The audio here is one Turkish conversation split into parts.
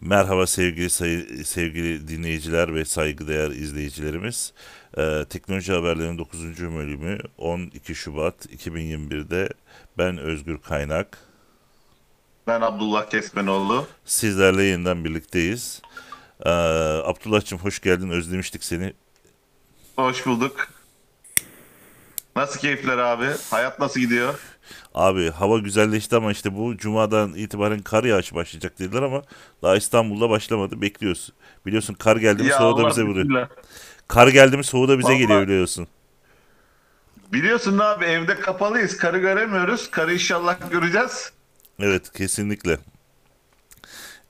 Merhaba sevgili sayı, sevgili dinleyiciler ve saygıdeğer izleyicilerimiz. Ee, Teknoloji Haberlerinin 9. bölümü 12 Şubat 2021'de ben Özgür Kaynak. Ben Abdullah Kesmenoğlu. Sizlerle yeniden birlikteyiz. Ee, Abdullah'cığım hoş geldin özlemiştik seni. Hoş bulduk. Nasıl keyifler abi? Hayat nasıl gidiyor? Abi hava güzelleşti ama işte bu cumadan itibaren kar yağışı başlayacak dediler ama daha İstanbul'da başlamadı. Bekliyoruz. Biliyorsun kar geldi mi soğuğu da bize vuruyor. Kar geldi mi soğuğu da bize Vallahi- geliyor biliyorsun. Biliyorsun abi evde kapalıyız. Karı göremiyoruz. Karı inşallah göreceğiz. Evet kesinlikle.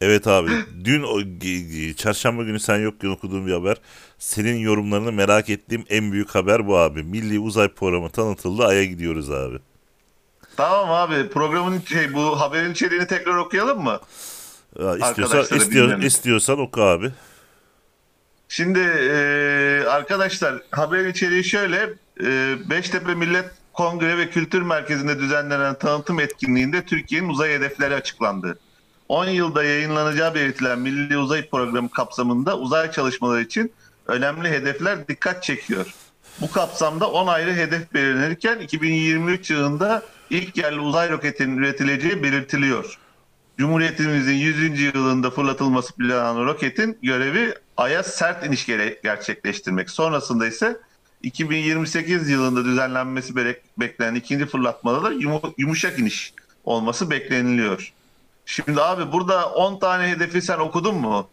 Evet abi dün o, çarşamba günü sen yokken okuduğum bir haber. Senin yorumlarını merak ettiğim en büyük haber bu abi. Milli Uzay Programı tanıtıldı. Ay'a gidiyoruz abi. Tamam abi programın şey bu haberin içeriğini tekrar okuyalım mı? Ya, istiyorsan, istiyor, istiyorsan oku abi. Şimdi e, arkadaşlar haberin içeriği şöyle. E, Beştepe Millet Kongre ve Kültür Merkezi'nde düzenlenen tanıtım etkinliğinde Türkiye'nin uzay hedefleri açıklandı. 10 yılda yayınlanacağı belirtilen Milli Uzay Programı kapsamında uzay çalışmaları için önemli hedefler dikkat çekiyor. Bu kapsamda 10 ayrı hedef belirlenirken 2023 yılında ilk yerli uzay roketinin üretileceği belirtiliyor. Cumhuriyetimizin 100. yılında fırlatılması planlanan roketin görevi Ay'a sert iniş gerçekleştirmek. Sonrasında ise 2028 yılında düzenlenmesi beklenen ikinci fırlatmada da yumu- yumuşak iniş olması bekleniliyor. Şimdi abi burada 10 tane hedefi sen okudun mu?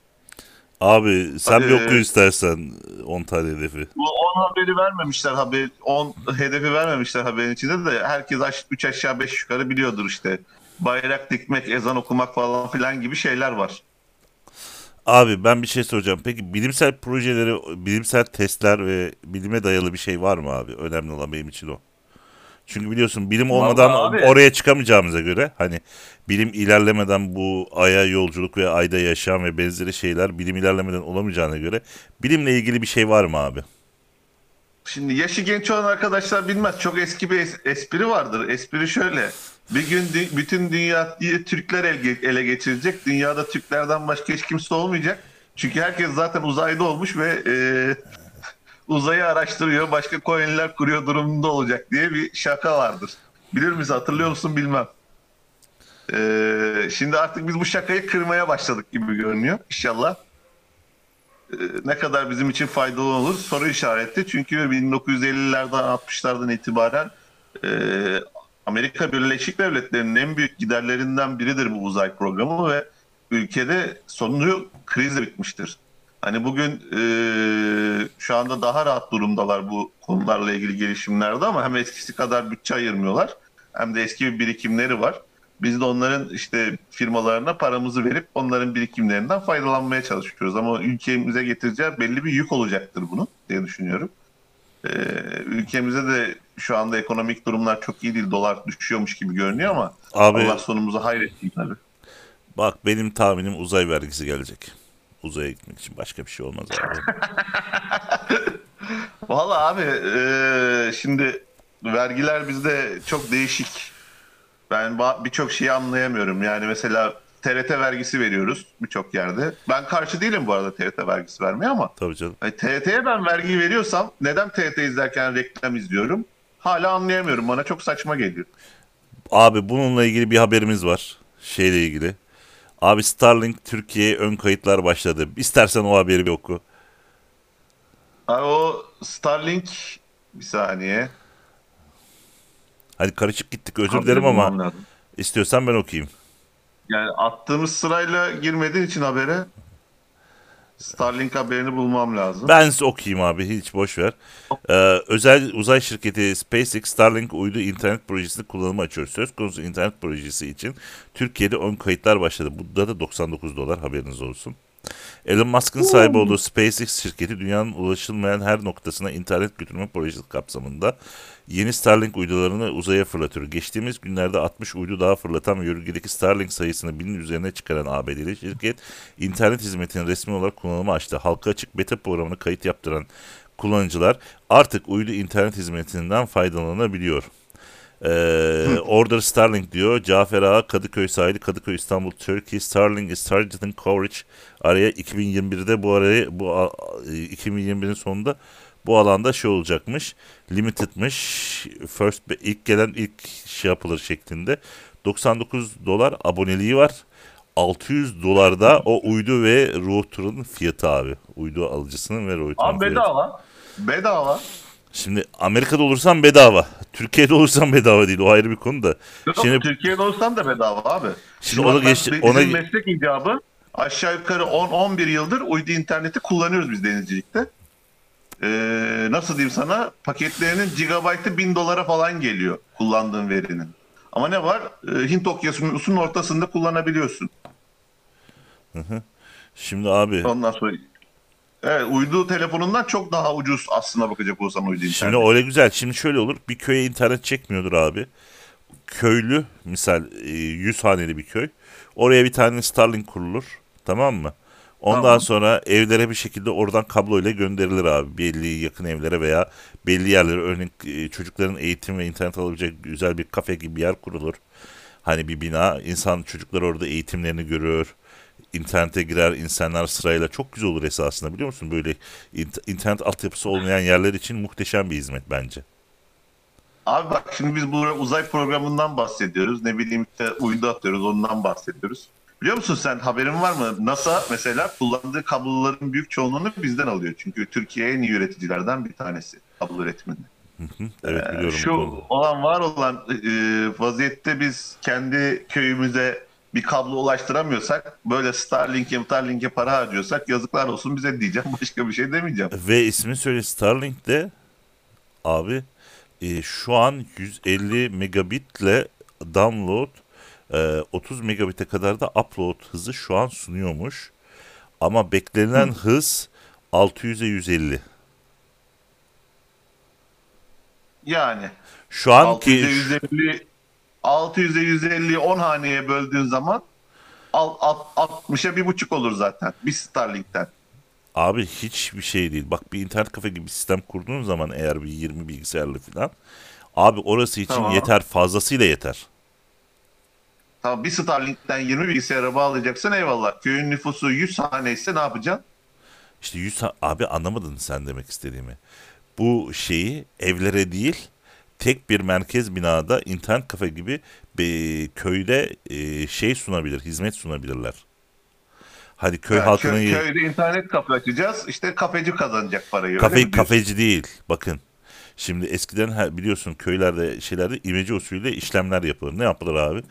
Abi sen bir Hadi. oku istersen 10 tane hedefi. Bu 10 haberi vermemişler haber 10 hedefi vermemişler haberin içinde de herkes 3 aşağı 5 yukarı biliyordur işte. Bayrak dikmek, ezan okumak falan filan gibi şeyler var. Abi ben bir şey soracağım. Peki bilimsel projeleri, bilimsel testler ve bilime dayalı bir şey var mı abi? Önemli olan benim için o. Çünkü biliyorsun bilim olmadan Vallahi abi- oraya çıkamayacağımıza göre hani bilim ilerlemeden bu aya yolculuk ve ayda yaşam ve benzeri şeyler bilim ilerlemeden olamayacağına göre bilimle ilgili bir şey var mı abi? Şimdi yaşı genç olan arkadaşlar bilmez. Çok eski bir es- espri vardır. Espri şöyle. Bir gün dü- bütün dünyayı Türkler el- ele geçirecek. Dünyada Türklerden başka hiç kimse olmayacak. Çünkü herkes zaten uzayda olmuş ve e, uzayı araştırıyor. Başka koloniler kuruyor durumunda olacak diye bir şaka vardır. Bilir misin? Hatırlıyor musun bilmem. E, şimdi artık biz bu şakayı kırmaya başladık gibi görünüyor. İnşallah ne kadar bizim için faydalı olur soru işareti. Çünkü 1950'lerden 60'lardan itibaren e, Amerika Birleşik Devletleri'nin en büyük giderlerinden biridir bu uzay programı ve ülkede sonuncu krizle bitmiştir. Hani bugün e, şu anda daha rahat durumdalar bu konularla ilgili gelişimlerde ama hem eskisi kadar bütçe ayırmıyorlar hem de eski bir birikimleri var. Biz de onların işte firmalarına paramızı verip onların birikimlerinden faydalanmaya çalışıyoruz. Ama ülkemize getireceği belli bir yük olacaktır bunu diye düşünüyorum. Ee, ülkemizde de şu anda ekonomik durumlar çok iyi değil. Dolar düşüyormuş gibi görünüyor ama Abi Allah sonumuzu hayretsin tabii. bak benim tahminim uzay vergisi gelecek. Uzaya gitmek için başka bir şey olmaz abi. Vallahi abi e, şimdi vergiler bizde çok değişik. Ben birçok şeyi anlayamıyorum. Yani mesela TRT vergisi veriyoruz birçok yerde. Ben karşı değilim bu arada TRT vergisi vermeye ama Tabii canım. hani TRT'ye ben vergi veriyorsam neden TRT izlerken reklam izliyorum? Hala anlayamıyorum. Bana çok saçma geliyor. Abi bununla ilgili bir haberimiz var. Şeyle ilgili. Abi Starlink Türkiye'ye ön kayıtlar başladı. İstersen o haberi bir oku. Abi o Starlink bir saniye. Hadi karışık gittik özür Haberi dilerim ama lazım. istiyorsan ben okuyayım. Yani attığımız sırayla girmediğin için habere Starlink haberini bulmam lazım. Ben size okuyayım abi hiç boş ver. Ee, özel uzay şirketi SpaceX Starlink uydu internet projesini kullanıma açıyor. Söz konusu internet projesi için Türkiye'de ön kayıtlar başladı. Bunda da 99 dolar haberiniz olsun. Elon Musk'ın sahibi olduğu SpaceX şirketi dünyanın ulaşılmayan her noktasına internet götürme projesi kapsamında yeni Starlink uydularını uzaya fırlatıyor. Geçtiğimiz günlerde 60 uydu daha fırlatan ve yörüngedeki Starlink sayısını binin üzerine çıkaran ABD'li şirket internet hizmetini resmi olarak kullanıma açtı. Halka açık beta programına kayıt yaptıran kullanıcılar artık uydu internet hizmetinden faydalanabiliyor. Ee, Order Starlink diyor. Cafer Ağa Kadıköy sahili Kadıköy İstanbul Turkey Starlink is targeting coverage araya 2021'de bu araya bu a- 2021'in sonunda bu alanda şey olacakmış. Limited'mış. First ilk gelen ilk şey yapılır şeklinde. 99 dolar aboneliği var. 600 dolarda o uydu ve router'ın fiyatı abi. Uydu alıcısının ve router'ın Abi fiyatı. bedava. Bedava. Şimdi Amerika'da olursan bedava. Türkiye'de olursan bedava değil. O ayrı bir konu da. Yok, Şimdi Türkiye'de olsan da bedava abi. Şimdi geçti- bizim ona- meslek icabı aşağı yukarı 10-11 yıldır uydu interneti kullanıyoruz biz denizcilikte. Ee, nasıl diyeyim sana? Paketlerinin gigabaytı 1000 dolara falan geliyor kullandığın verinin. Ama ne var? Ee, Hint okyanusunun ortasında kullanabiliyorsun. şimdi abi Ondan sonra Evet, uydu telefonundan çok daha ucuz aslına bakacak olsan uydu internet. Şimdi öyle güzel. Şimdi şöyle olur. Bir köye internet çekmiyordur abi. Köylü misal e, 100 haneli bir köy. Oraya bir tane Starlink kurulur. Tamam mı? Ondan Tamam. sonra evlere bir şekilde oradan kabloyla gönderilir abi. Belli yakın evlere veya belli yerlere örneğin e, çocukların eğitim ve internet alabilecek güzel bir kafe gibi bir yer kurulur. Hani bir bina. insan çocuklar orada eğitimlerini görür. İnternete girer insanlar sırayla. Çok güzel olur esasında biliyor musun? Böyle int- internet altyapısı olmayan yerler için muhteşem bir hizmet bence. Abi bak şimdi biz bu uzay programından bahsediyoruz. Ne bileyim işte uydu atıyoruz ondan bahsediyoruz. Biliyor musun sen haberin var mı? NASA mesela kullandığı kabloların büyük çoğunluğunu bizden alıyor. Çünkü Türkiye en iyi üreticilerden bir tanesi kablo üretiminde. Evet Ee, biliyorum. bu Şu olan var olan e, vaziyette biz kendi köyümüze bir kablo ulaştıramıyorsak böyle Starlink'e Starlink'e para harcıyorsak yazıklar olsun bize diyeceğim. Başka bir şey demeyeceğim. Ve ismini söyle Starlink'te abi e, şu an 150 megabitle download e, 30 megabit'e kadar da upload hızı şu an sunuyormuş. Ama beklenen hız 600'e 150. Yani Şu anki 600'e 150 600'e 150 10 haneye böldüğün zaman al- al- 60'a bir buçuk olur zaten. Bir Starlink'ten. Abi hiçbir şey değil. Bak bir internet kafe gibi bir sistem kurduğun zaman eğer bir 20 bilgisayarlı falan abi orası için Tamam. yeter fazlasıyla yeter. Tamam bir Starlink'ten 20 bilgisayara bağlayacaksın eyvallah. Köyün nüfusu 100 hane ise ne yapacaksın? İşte 100 ha- abi anlamadın sen demek istediğimi. Bu şeyi evlere değil tek bir merkez binada internet kafe gibi bir köyde e, şey sunabilir, hizmet sunabilirler. Hadi köy Yani halkının köy- köyde internet kafe açacağız. İşte kafeci kazanacak parayı. kafe kafeci değil. Bakın. Şimdi eskiden biliyorsun köylerde şeylerde imece usulüyle işlemler yapılır. Ne yapılır abi?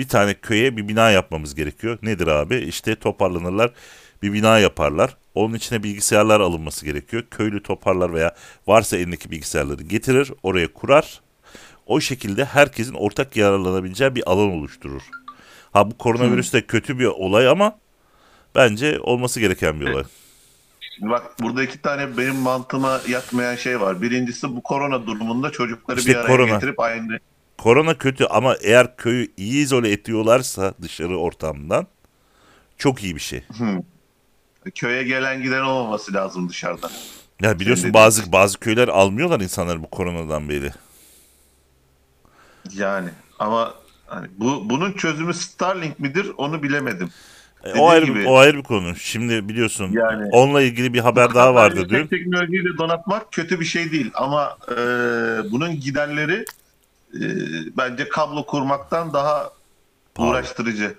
Bir tane köye bir bina yapmamız gerekiyor. Nedir abi? İşte toparlanırlar. Bir bina yaparlar. Onun içine bilgisayarlar alınması gerekiyor. Köylü toparlar veya varsa elindeki bilgisayarları getirir, oraya kurar. O şekilde herkesin ortak yararlanabileceği bir alan oluşturur. Ha bu koronavirüs de kötü bir olay ama bence olması gereken bir olay. Şimdi bak burada iki tane benim mantığıma yatmayan şey var. Birincisi bu korona durumunda çocukları İşte bir araya korona. getirip aynı Korona kötü ama eğer köyü iyi izole ediyorlarsa dışarı ortamdan çok iyi bir şey. köye gelen giden olmaması lazım dışarıdan. Ya biliyorsun dediğin- bazı bazı köyler almıyorlar insanları bu koronadan beri. Yani ama hani bu bunun çözümü Starlink midir onu bilemedim. E, o ayrı gibi. o ayrı bir konu. Şimdi biliyorsun Yani- onunla ilgili bir haber daha vardı dün. Teknolojiyi de donatmak kötü bir şey değil ama e, bunun giderleri e, bence kablo kurmaktan daha Pahalı. uğraştırıcı.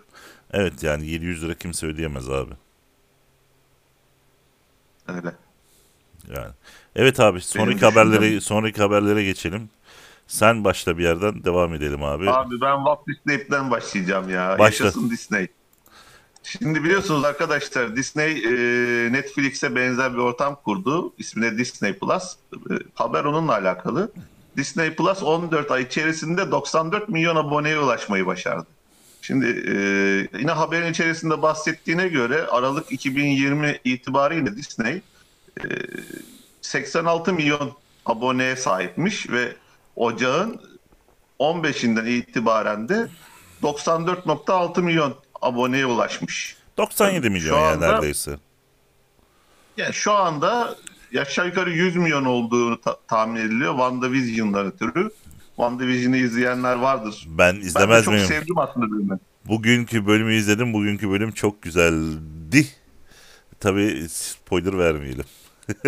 Evet yani 700 lira kimse ödeyemez abi. Öyle. Yani. Evet abi sonraki düşüncem- haberlere sonraki haberlere geçelim. Sen başla bir yerden devam edelim abi. Abi ben Walt Disney'den başlayacağım ya. Başla. Yaşasın Disney. Şimdi biliyorsunuz arkadaşlar Disney e, Netflix'e benzer bir ortam kurdu. İsmi de Disney Plus. E, haber onunla alakalı. Disney Plus 14 ay içerisinde 94 milyon aboneye ulaşmayı başardı. Şimdi e, yine haberin içerisinde bahsettiğine göre Aralık 2020 itibariyle Disney e, 86 milyon aboneye sahipmiş ve ocağın 15'inden itibaren de 94.6 milyon aboneye ulaşmış. 97 Şu milyon ya anda- neredeyse. Yani şu anda aşağı yukarı 100 milyon olduğu ta- tahmin ediliyor WandaVision'dan ötürü. WandaVision'ı izleyenler vardır. Ben Ben de izlemez çok miyim? sevdim aslında bölümü. Bugünkü bölümü izledim. Bugünkü bölüm çok güzeldi. Tabii spoiler vermeyelim.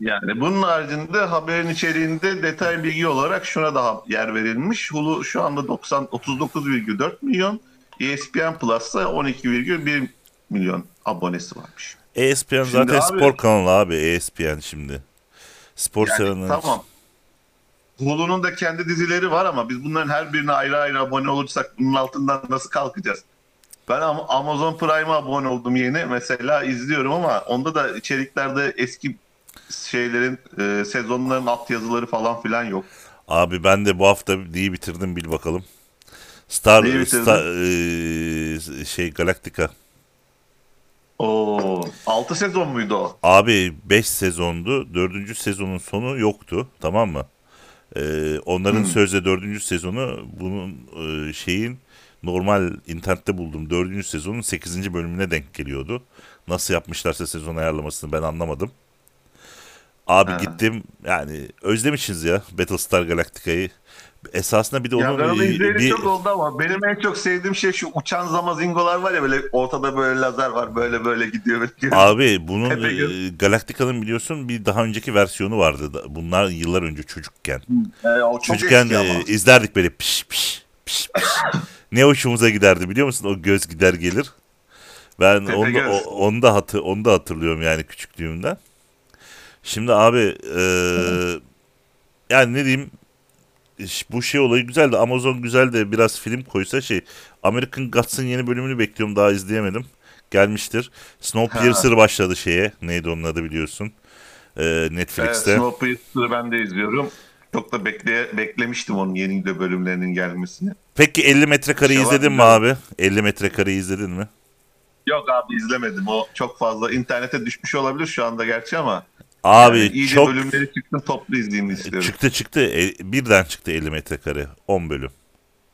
Yani bunun haricinde haberin içeriğinde detay bilgi olarak şuna daha yer verilmiş. Hulu şu anda 90 39,4 milyon, ESPN Plus'ta 12,1 milyon abonesi varmış. ESPN Şimdi zaten abi- spor kanalı abi. ESPN şimdi. Spor Yani sevenler. tamam. Hulu'nun da kendi dizileri var ama biz bunların her birine ayrı ayrı abone olursak bunun altından nasıl kalkacağız? Ben Am- Amazon Prime'a abone oldum yeni. Mesela izliyorum ama onda da içeriklerde eski şeylerin, e, sezonların altyazıları falan filan yok. Abi ben de bu hafta neyi bitirdim bil bakalım. Star, bitirdin? Star eee, şey Galactica. Oo, 6 sezon muydu o? Abi 5 sezondu. 4. sezonun sonu yoktu. Tamam mı? Ee, onların Hmm. sözde 4. sezonu bunun e, şeyin normal internette buldum. 4. sezonun 8. bölümüne denk geliyordu. Nasıl yapmışlarsa sezon ayarlamasını ben anlamadım. Abi Ha. gittim yani özlemişiz ya Battlestar Galactica'yı. Esasında bir de Ya onun e, izleyeli bir çok oldu ama benim en çok sevdiğim şey şu uçan zamazingolar var ya böyle ortada böyle lazer var böyle böyle gidiyor. Böyle gidiyor. Abi bunun e, Galactica'nın biliyorsun bir daha önceki versiyonu vardı. Bunlar yıllar önce çocukken. Ee, o çok Çocukken e, izlerdik böyle piş piş piş piş. ne hoşumuza giderdi biliyor musun? O göz gider gelir. Ben onu o- onu da hatı onu da hatırlıyorum yani küçüklüğümden. Şimdi abi e, yani ne diyeyim bu şey olayı güzeldi. Amazon güzel de biraz film koysa şey American Gods'ın yeni bölümünü bekliyorum daha izleyemedim. Gelmiştir. Snowpiercer başladı şeye. Neydi onun adı biliyorsun. E, Evet, Netflix'te. Snowpiercer'ı ben de izliyorum. Çok da bekle, beklemiştim onun yeni de bölümlerinin gelmesini. Peki 50 metrekareyi Şey var, izledin mi abi? 50 metrekareyi izledin mi? Yok abi izlemedim. O çok fazla internete düşmüş olabilir şu anda gerçi ama. Abi yani iyice çok bölümleri çıktım toplu izleyeyim istiyorum. çıktı çıktı. E, birden çıktı 50 metrekare. 10 bölüm.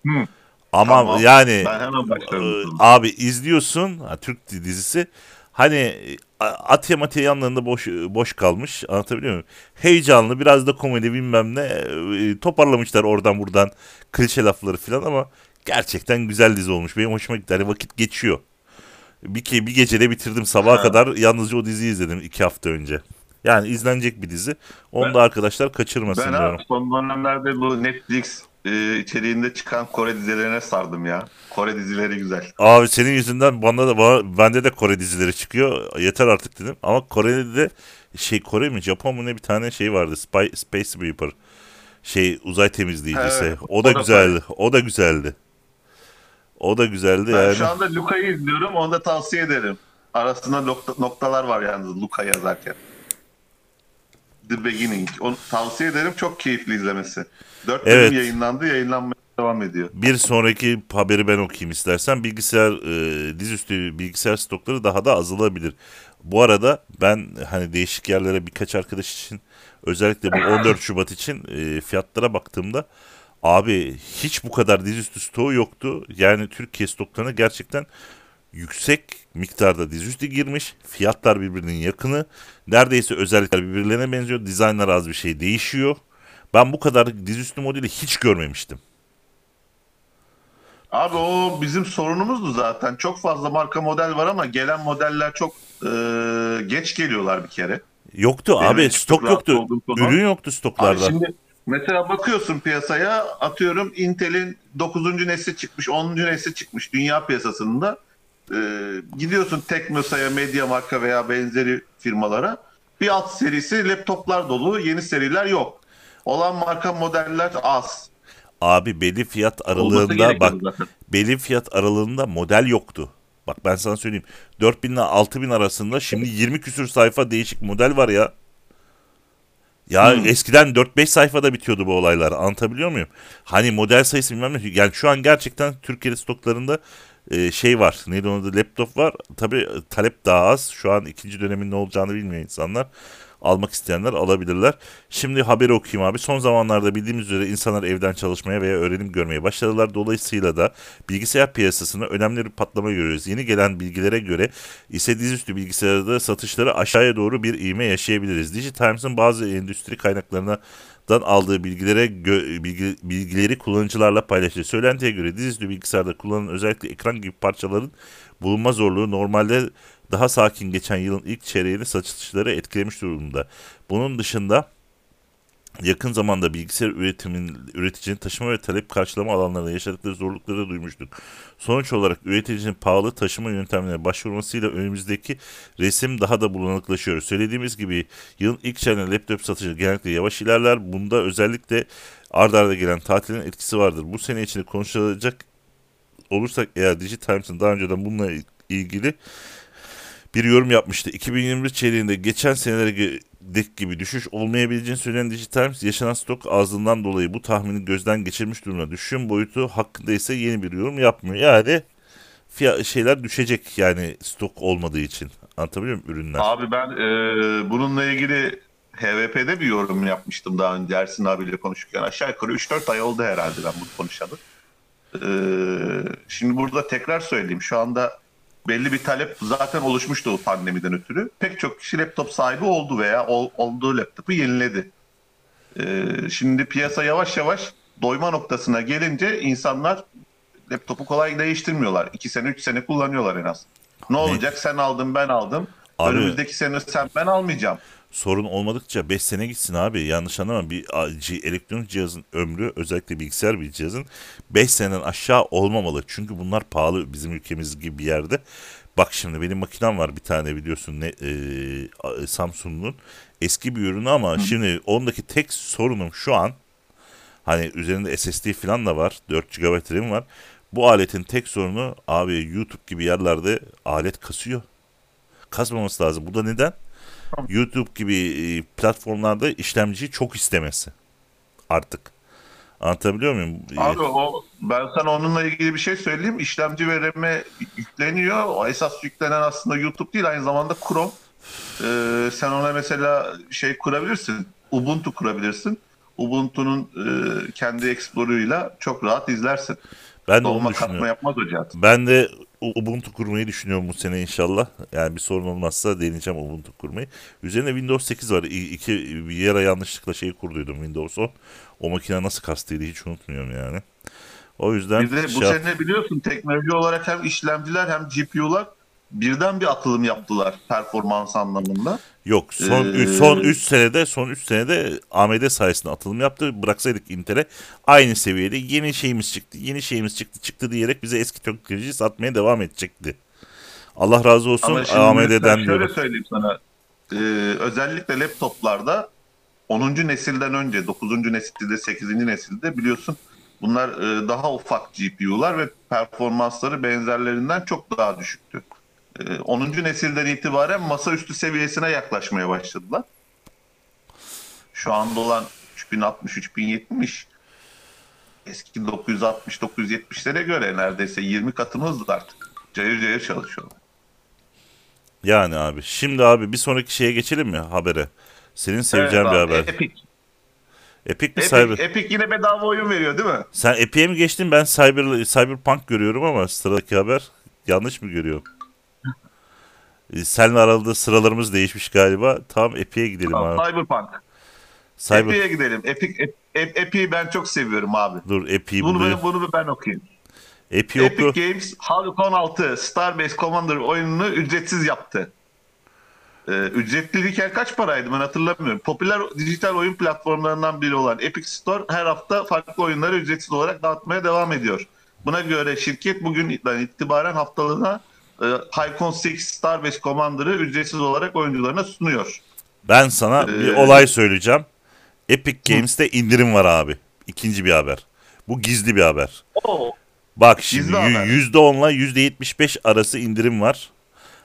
Hı. Ama Tamam. yani Ben hemen e, abi izliyorsun ha, Türk dizisi hani e, Atya Matya yanlarında boş boş kalmış anlatabiliyor muyum? Heyecanlı biraz da komedi bilmem ne e, toparlamışlar oradan buradan klişe lafları falan ama gerçekten güzel dizi olmuş. Benim hoşuma gitti. Hani vakit geçiyor. Bir, ke- bir gecede bitirdim sabaha Ha. kadar yalnızca o diziyi izledim iki hafta önce. Yani izlenecek bir dizi. Onu Ben- da arkadaşlar kaçırmasın Ben diyorum. abi son dönemlerde bu Netflix e, içeriğinde çıkan Kore dizilerine sardım ya. Kore dizileri güzel. Abi senin yüzünden bana da bana, bende de Kore dizileri çıkıyor. Yeter artık dedim. Ama Kore'de de şey Kore mi Japon mu ne bir tane şey vardı. Spy, Space Sweeper. Şey uzay temizleyicisi. Evet, o da o da güzeldi. O da güzeldi. O da güzeldi Ben yani. şu anda Luka'yı izliyorum. Onu da tavsiye ederim. Arasında nokta- noktalar var yalnız Luka yazarken. The Beginning. Onu tavsiye ederim. Çok keyifli izlemesi. Dört bölüm Evet. yayınlandı. Yayınlanmaya devam ediyor. Bir sonraki haberi ben okuyayım istersen. Bilgisayar e, dizüstü bilgisayar stokları daha da azalabilir. Bu arada ben hani değişik yerlere birkaç arkadaş için özellikle bu 14 Şubat için e, fiyatlara baktığımda abi hiç bu kadar dizüstü stoğu yoktu. Yani Türkiye stoklarına gerçekten yüksek miktarda dizüstü girmiş. Fiyatlar birbirinin yakını. Neredeyse özellikler birbirlerine benziyor. Dizaynlar az bir şey değişiyor. Ben bu kadar dizüstü modeli hiç görmemiştim. Abi o bizim sorunumuzdu zaten. Çok fazla marka model var ama gelen modeller çok e, geç geliyorlar bir kere. Yoktu Benim abi stok yoktu. Ürün yoktu Abi stoklarda. şimdi mesela bakıyorsun piyasaya atıyorum Intel'in 9. nesli çıkmış, 10. nesli çıkmış dünya piyasasında. E, gidiyorsun Teknosa'ya, Mediamarkt'a veya benzeri firmalara. Bir alt serisi laptoplar dolu, yeni seriler yok. Olan marka modeller az. Abi belli fiyat aralığında bak zaten. belli fiyat aralığında model yoktu. Bak ben sana söyleyeyim. 4000 ile 6000 arasında şimdi 20 küsür sayfa değişik model var ya. Ya Hmm. eskiden 4-5 sayfada bitiyordu bu olaylar. Anlatabiliyor muyum? Hani model sayısı bilmem ne. Yani şu an gerçekten Türkiye stoklarında e, şey var. Neydi onun adı? Laptop var. Tabii talep daha az. Şu an ikinci dönemin ne olacağını bilmiyor insanlar. almak isteyenler alabilirler. Şimdi haberi okuyayım abi. Son zamanlarda bildiğimiz üzere insanlar evden çalışmaya veya öğrenim görmeye başladılar. Dolayısıyla da bilgisayar piyasasında önemli bir patlama görüyoruz. Yeni gelen bilgilere göre ise dizüstü bilgisayarda satışları aşağıya doğru bir ivme yaşayabiliriz. Digitimes'ın bazı endüstri kaynaklarına dan aldığı bilgilere gö- bilgi, bilgileri kullanıcılarla paylaştı. Söylentiye göre dizüstü bilgisayarda kullanılan özellikle ekran gibi parçaların bulunma zorluğu normalde daha sakin geçen yılın ilk çeyreğini satışları etkilemiş durumda. Bunun dışında yakın zamanda bilgisayar üretimin üreticinin taşıma ve talep karşılama alanlarında yaşadıkları zorlukları duymuştuk. Sonuç olarak üreticinin pahalı taşıma yöntemlerine başvurmasıyla önümüzdeki resim daha da bulanıklaşıyor. Söylediğimiz gibi yılın ilk çeyreğinde laptop satışı genellikle yavaş ilerler. Bunda özellikle ard arda gelen tatilin etkisi vardır. Bu sene içinde konuşulacak olursak eğer Digitimes'ın daha önceden bununla ilgili bir yorum yapmıştı. 2021 çeyreğinde geçen senelere dek gibi düşüş olmayabileceğini söyleyen Digitimes yaşanan stok azlığından dolayı bu tahmini gözden geçirmiş durumda. Düşüşün boyutu hakkında ise yeni bir yorum yapmıyor. Yani fiyat şeyler düşecek yani stok olmadığı için. Anlatabiliyor muyum ürünler? Abi ben e, bununla ilgili HVP'de bir yorum yapmıştım daha önce Ersin abiyle konuşurken. Aşağı yukarı 3-4 ay oldu herhalde ben bunu konuşalım. E, şimdi burada tekrar söyleyeyim. Şu anda belli bir talep zaten oluşmuştu o pandemiden ötürü. Pek çok kişi laptop sahibi oldu veya ol, olduğu laptopu yeniledi. Ee, şimdi piyasa yavaş yavaş doyma noktasına gelince insanlar laptopu kolay değiştirmiyorlar. 2 sene 3 sene kullanıyorlar en az. Ne olacak sen aldın ben aldım. Abi- Önümüzdeki sene sen ben almayacağım. Sorun olmadıkça 5 sene gitsin abi. Yanlış anlama bir elektronik cihazın ömrü özellikle bilgisayar bir cihazın 5 seneden aşağı olmamalı. Çünkü bunlar pahalı bizim ülkemiz gibi bir yerde. Bak şimdi benim makinem var bir tane biliyorsun ne e, a- Samsung'un eski bir ürünü ama şimdi ondaki tek sorunum şu an hani üzerinde SSD falan da var 4 GB RAM var. Bu aletin tek sorunu abi YouTube gibi yerlerde alet kasıyor. Kasmaması lazım. Bu da neden? YouTube gibi e, platformlarda işlemciyi çok istemesi artık. Anlatabiliyor muyum? E, Abi o ben sana onunla ilgili bir şey söyleyeyim. İşlemci ve RAM'e yükleniyor. O esas yüklenen aslında YouTube değil aynı zamanda Chrome. Ee, sen ona mesela şey kurabilirsin. Ubuntu kurabilirsin. Ubuntu'nun e, kendi Explorer'ıyla çok rahat izlersin. ben de onu Dolma katma yapmaz cihaz. Ben de Ubuntu kurmayı düşünüyorum bu sene inşallah. Yani bir sorun olmazsa deneyeceğim Ubuntu kurmayı. Üzerine Windows 8 var. İki bir yere yanlışlıkla şeyi kurduydum Windows 10. O makine nasıl kastıydı hiç unutmuyorum yani. O yüzden Bir de bu şey yap- sene biliyorsun teknoloji olarak hem işlemciler hem GPU'lar birden bir atılım yaptılar performans anlamında. Yok son Ee, üç son 3 senede son 3 senede AMD sayesinde atılım yaptı. Bıraksaydık Intel'e aynı seviyede yeni şeyimiz çıktı. Yeni şeyimiz çıktı çıktı diyerek bize eski teknolojiyi satmaya devam edecekti. Allah razı olsun AMD'den şöyle diyorum. söyleyeyim sana. Ee, özellikle laptoplarda 10. nesilden önce 9. nesilde 8. nesilde biliyorsun bunlar e, daha ufak GPU'lar ve performansları benzerlerinden çok daha düşüktü. Ee, 10. nesilden itibaren masaüstü seviyesine yaklaşmaya başladılar. Şu anda olan 3060 3070 eski 960-970'lere göre neredeyse 20 katını hızlı artık. Cayır cayır çalışıyorlar. Yani abi şimdi abi bir sonraki şeye geçelim mi habere? Senin seveceğin Evet bir abi, haber. Epic. Epic mi Epic, Cyber? Epic yine bedava oyun veriyor değil mi? Sen Epic'e mi geçtin? Ben Cyber Cyberpunk görüyorum ama sıradaki haber yanlış mı görüyorum? Ee, Seninle aralıkta sıralarımız değişmiş galiba. Tamam Epic'e gidelim abi. Cyberpunk. Cyber Epic'e gidelim. Epic, Ep- Ep- Epic'i ben çok seviyorum abi. Dur Epic'i Bunu, buluyor. bunu, ben okuyayım. Epic oku. Epic Games Halcon 6 Starbase Commander oyununu ücretsiz yaptı. Ee, ücretliyken kaç paraydı ben hatırlamıyorum. Popüler dijital oyun platformlarından biri olan Epic Store her hafta farklı oyunları ücretsiz olarak dağıtmaya devam ediyor. Buna göre şirket bugünden itibaren haftalığına e, Halcon 6 Starbase Commander'ı ücretsiz olarak oyuncularına sunuyor. Ben sana bir Ee, olay söyleyeceğim. Epic Games'te indirim var abi. İkinci bir haber. Bu gizli bir haber. Oo. Bak şimdi Gizli haber. %10 ile %75 arası indirim var.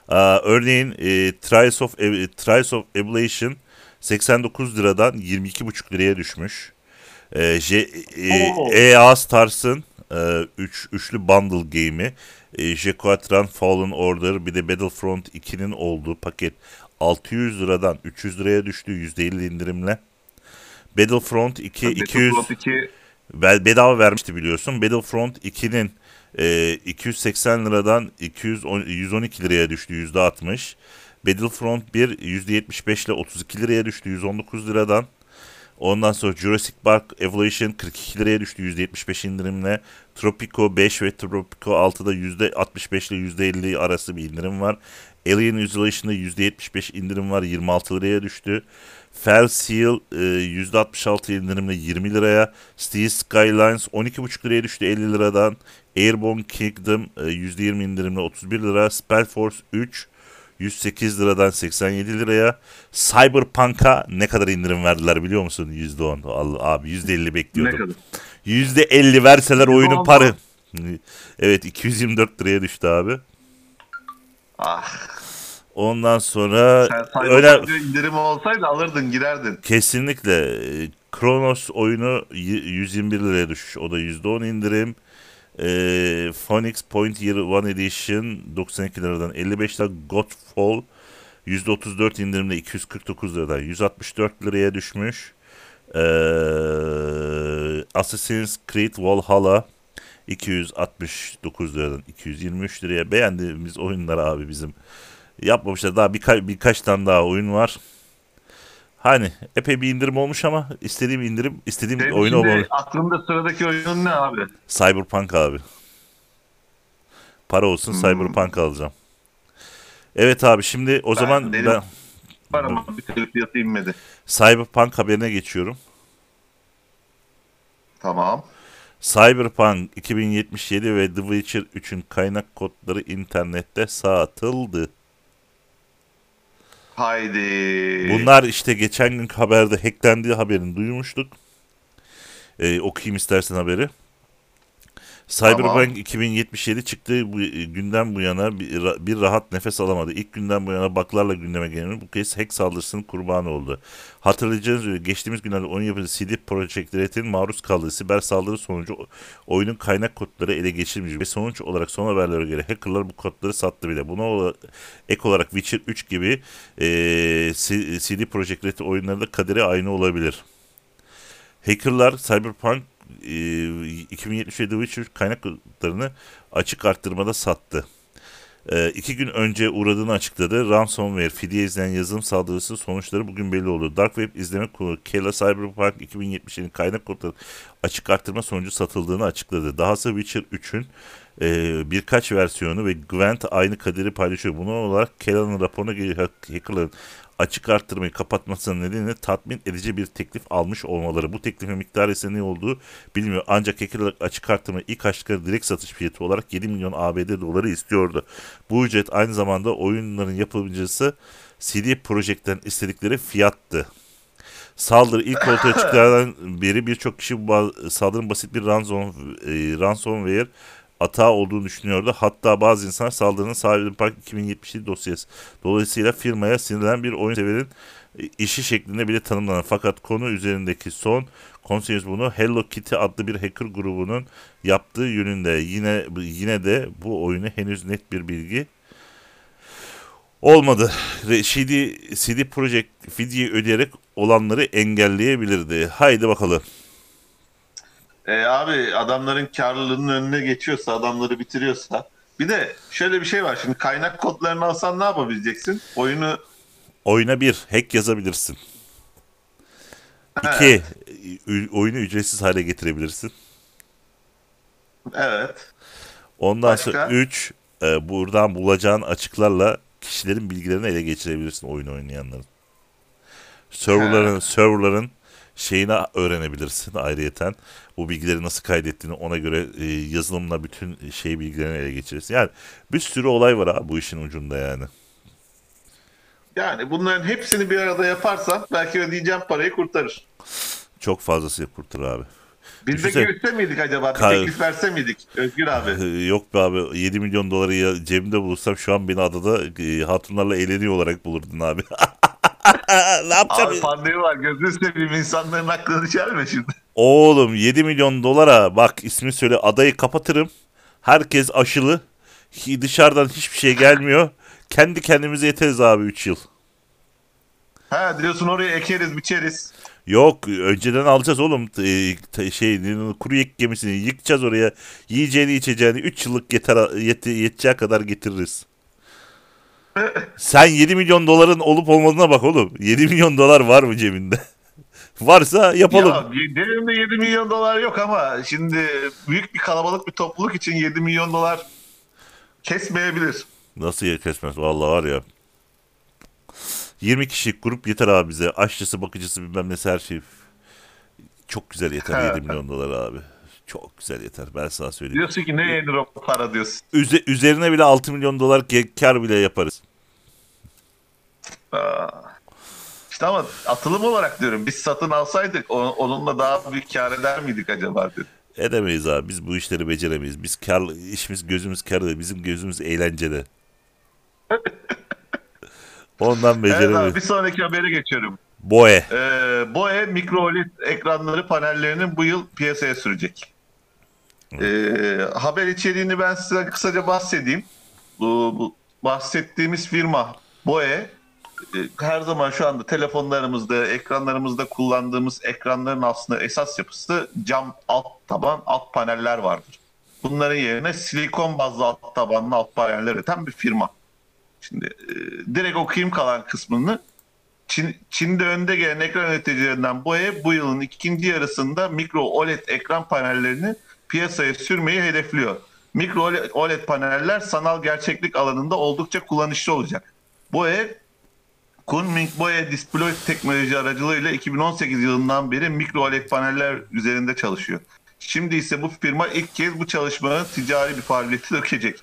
Aa, örneğin e, Trials of e, Trials of Evolution 89 liradan 22,5 liraya düşmüş. E, J, e. EA Stars'ın e, üç, üçlü bundle game'i e, Jequatran Fallen Order bir de Battlefront 2'nin olduğu paket 600 liradan 300 liraya düştü %50 indirimle. Battlefront 2 200 Battlefront 2 Be- bedava vermişti biliyorsun. Battlefront 2'nin e, 280 liradan 210, 112 liraya düştü %60. Battlefront 1 %75 ile 32 liraya düştü 119 liradan. Ondan sonra Jurassic Park Evolution 42 liraya düştü %75 indirimle. Tropico 5 ve Tropico 6'da %65 ile %50 arası bir indirim var. Alien Isolation'da %75 indirim var 26 liraya düştü. Fell Seal e, %66 indirimle 20 liraya. Steel Skylines 12,5 liraya düştü 50 liradan. Airborne Kingdom e, %20 indirimle 31 lira. Spellforce 3 108 liradan 87 liraya. Cyberpunk'a ne kadar indirim verdiler biliyor musun? %10. Allah, abi %50 ne bekliyordum. kadar? %50 verseler oyunun %10 parı. Evet 224 liraya düştü abi. Ah. Ondan sonra Sen öyle indirim olsaydı alırdın girerdin. kesinlikle Kronos oyunu y- 121 liraya düşmüş. O da %10 indirim. E, Phoenix Point Year One Edition 92 liradan 55 lira. Godfall %34 indirimle 249 liradan 164 liraya düşmüş. E, Assassin's Creed Valhalla 269 liradan 223 liraya beğendiğimiz oyunlar abi bizim yapmamışlar. Daha birka- birkaç tane daha oyun var. Hani epey bir indirim olmuş ama istediğim indirim istediğim Senin oyun olmamış. aklında sıradaki oyunun ne abi? Cyberpunk abi. Para olsun Hmm. Cyberpunk alacağım. Evet abi şimdi o Ben- zaman benim- ben Var ama bir türlü fiyatı inmedi. Cyberpunk haberine geçiyorum. Tamam. Cyberpunk 2077 ve The Witcher 3'ün kaynak kodları internette satıldı. Haydi. Bunlar işte geçen gün haberde hacklendiği haberini duymuştuk. Ee, okuyayım istersen haberi. Cyberpunk Tamam. 2077 çıktığı bu e, günden bu yana bir, bir rahat nefes alamadı. İlk günden bu yana baklarla gündeme gelen bu kez hack saldırısının kurbanı oldu. Hatırlayacağınız üzere geçtiğimiz günlerde oyun yapıcısı CD Projekt Red'in maruz kaldığı siber saldırı sonucu oyunun kaynak kodları ele geçirilmiş ve sonuç olarak son haberlere göre hackerlar bu kodları sattı bile. Buna ek olarak Witcher 3 gibi e, CD Projekt Red oyunlarında kaderi aynı olabilir. Hackerlar Cyberpunk 2077 The Witcher kaynak kodlarını açık arttırmada sattı. E, iki gün önce uğradığını açıkladı. Ransomware, fidye izleyen yazılım saldırısı sonuçları bugün belli oldu. Dark Web izleme kurulu Kela Cyberpunk 2077'nin kaynak kodları açık arttırma sonucu satıldığını açıkladı. Dahası Witcher 3'ün e, birkaç versiyonu ve Gwent aynı kaderi paylaşıyor. Buna olarak Kela'nın raporuna göre hack- hackerların açık arttırmayı kapatmasının nedeniyle tatmin edici bir teklif almış olmaları. Bu teklifin miktarı ise ne olduğu bilmiyor. Ancak hackerlar açık arttırmayı ilk açtıkları direkt satış fiyatı olarak 7 milyon ABD doları istiyordu. Bu ücret aynı zamanda oyunların yapımcısı CD Projekt'ten istedikleri fiyattı. Saldırı ilk ortaya çıktıklardan beri birçok kişi bu saldırının basit bir ransom, e, ransomware atağı olduğunu düşünüyordu. Hatta bazı insanlar saldırının sahibi Park 2077 dosyası. Dolayısıyla firmaya sinirlenen bir oyun severin e, işi şeklinde bile tanımlanan. Fakat konu üzerindeki son konseyimiz bunu Hello Kitty adlı bir hacker grubunun yaptığı yönünde. Yine yine de bu oyunu henüz net bir bilgi olmadı. CD, CD Projekt fidye ödeyerek olanları engelleyebilirdi. Haydi bakalım. E, abi adamların karlılığının önüne geçiyorsa, adamları bitiriyorsa. Bir de şöyle bir şey var. Şimdi kaynak kodlarını alsan ne yapabileceksin? Oyunu Oyuna bir hack yazabilirsin. İki ü- oyunu ücretsiz hale getirebilirsin. evet. Ondan Başka? sonra 3 buradan bulacağın açıklarla kişilerin bilgilerini ele geçirebilirsin oyun oynayanların. Serverların serverların şeyini öğrenebilirsin ayrıyeten. Bu bilgileri nasıl kaydettiğini ona göre e, yazılımla bütün şey bilgilerini ele geçirirsin. Yani bir sürü olay var abi bu işin ucunda yani. Yani bunların hepsini bir arada yaparsan belki ödeyeceğim parayı kurtarır. Çok fazlası kurtar abi. Biz de görüşse miydik acaba? Bir teklif verse miydik? Özgür abi. Ee, Yok be abi 7 milyon doları ya cebimde bulursam şu an beni adada e, hatunlarla eğleniyor olarak bulurdun abi. ne yapacağım? Abi pandemi var. Gözünü seveyim insanların aklını çelme şimdi. Oğlum 7 milyon dolara bak ismi söyle adayı kapatırım. Herkes aşılı. Dışarıdan hiçbir şey gelmiyor. Kendi kendimize yeteriz abi 3 yıl. Ha diyorsun oraya ekeriz biçeriz. Yok önceden alacağız oğlum şey kuru yek gemisini yıkacağız oraya yiyeceğini içeceğini 3 yıllık yeter yete- yeteceği kadar getiririz. Sen 7 milyon doların olup olmadığına bak oğlum. 7 milyon dolar var mı cebinde? Varsa yapalım. Ya cebimde 7 milyon dolar yok ama şimdi büyük bir kalabalık bir topluluk için 7 milyon dolar kesmeyebilir. Nasıl yer kesmez? Vallahi var ya. 20 kişilik grup yeter abi bize. Aşçısı, bakıcısı bilmem nesi her şey. Çok güzel yeter Ha. 7 milyon dolar abi. Çok güzel yeter. Ben sana söyleyeyim. Diyorsun ki ne yenir o para diyorsun. Üze- üzerine bile 6 milyon dolar kar bile yaparız. Aa. İşte ama atılım olarak diyorum biz satın alsaydık onunla daha büyük kar eder miydik acaba diyorum. Edemeyiz abi. Biz bu işleri beceremeyiz. Biz kar, işimiz gözümüz karda. Bizim gözümüz eğlencede. Ondan Evet beceremeyiz. abi bir sonraki habere geçiyorum. Boe. Ee, BOE mikro OLED ekranları panellerinin bu yıl piyasaya sürecek. Ee, haber içeriğini ben size kısaca bahsedeyim. Bu, bu bahsettiğimiz firma BOE e, her zaman şu anda telefonlarımızda, ekranlarımızda kullandığımız ekranların aslında esas yapısı cam alt taban alt paneller vardır. Bunların yerine silikon bazlı alt tabanlı alt paneller üreten bir firma. Şimdi e, direkt okuyayım kalan kısmını. Çin, Çin'de önde gelen ekran üreticilerinden BOE bu yılın ikinci yarısında mikro OLED ekran panellerini piyasaya sürmeyi hedefliyor. Mikro OLED, paneller sanal gerçeklik alanında oldukça kullanışlı olacak. BOE, Kunming BOE Display teknoloji aracılığıyla 2018 yılından beri mikro OLED paneller üzerinde çalışıyor. Şimdi ise bu firma ilk kez bu çalışmanın ticari bir faaliyeti dökecek.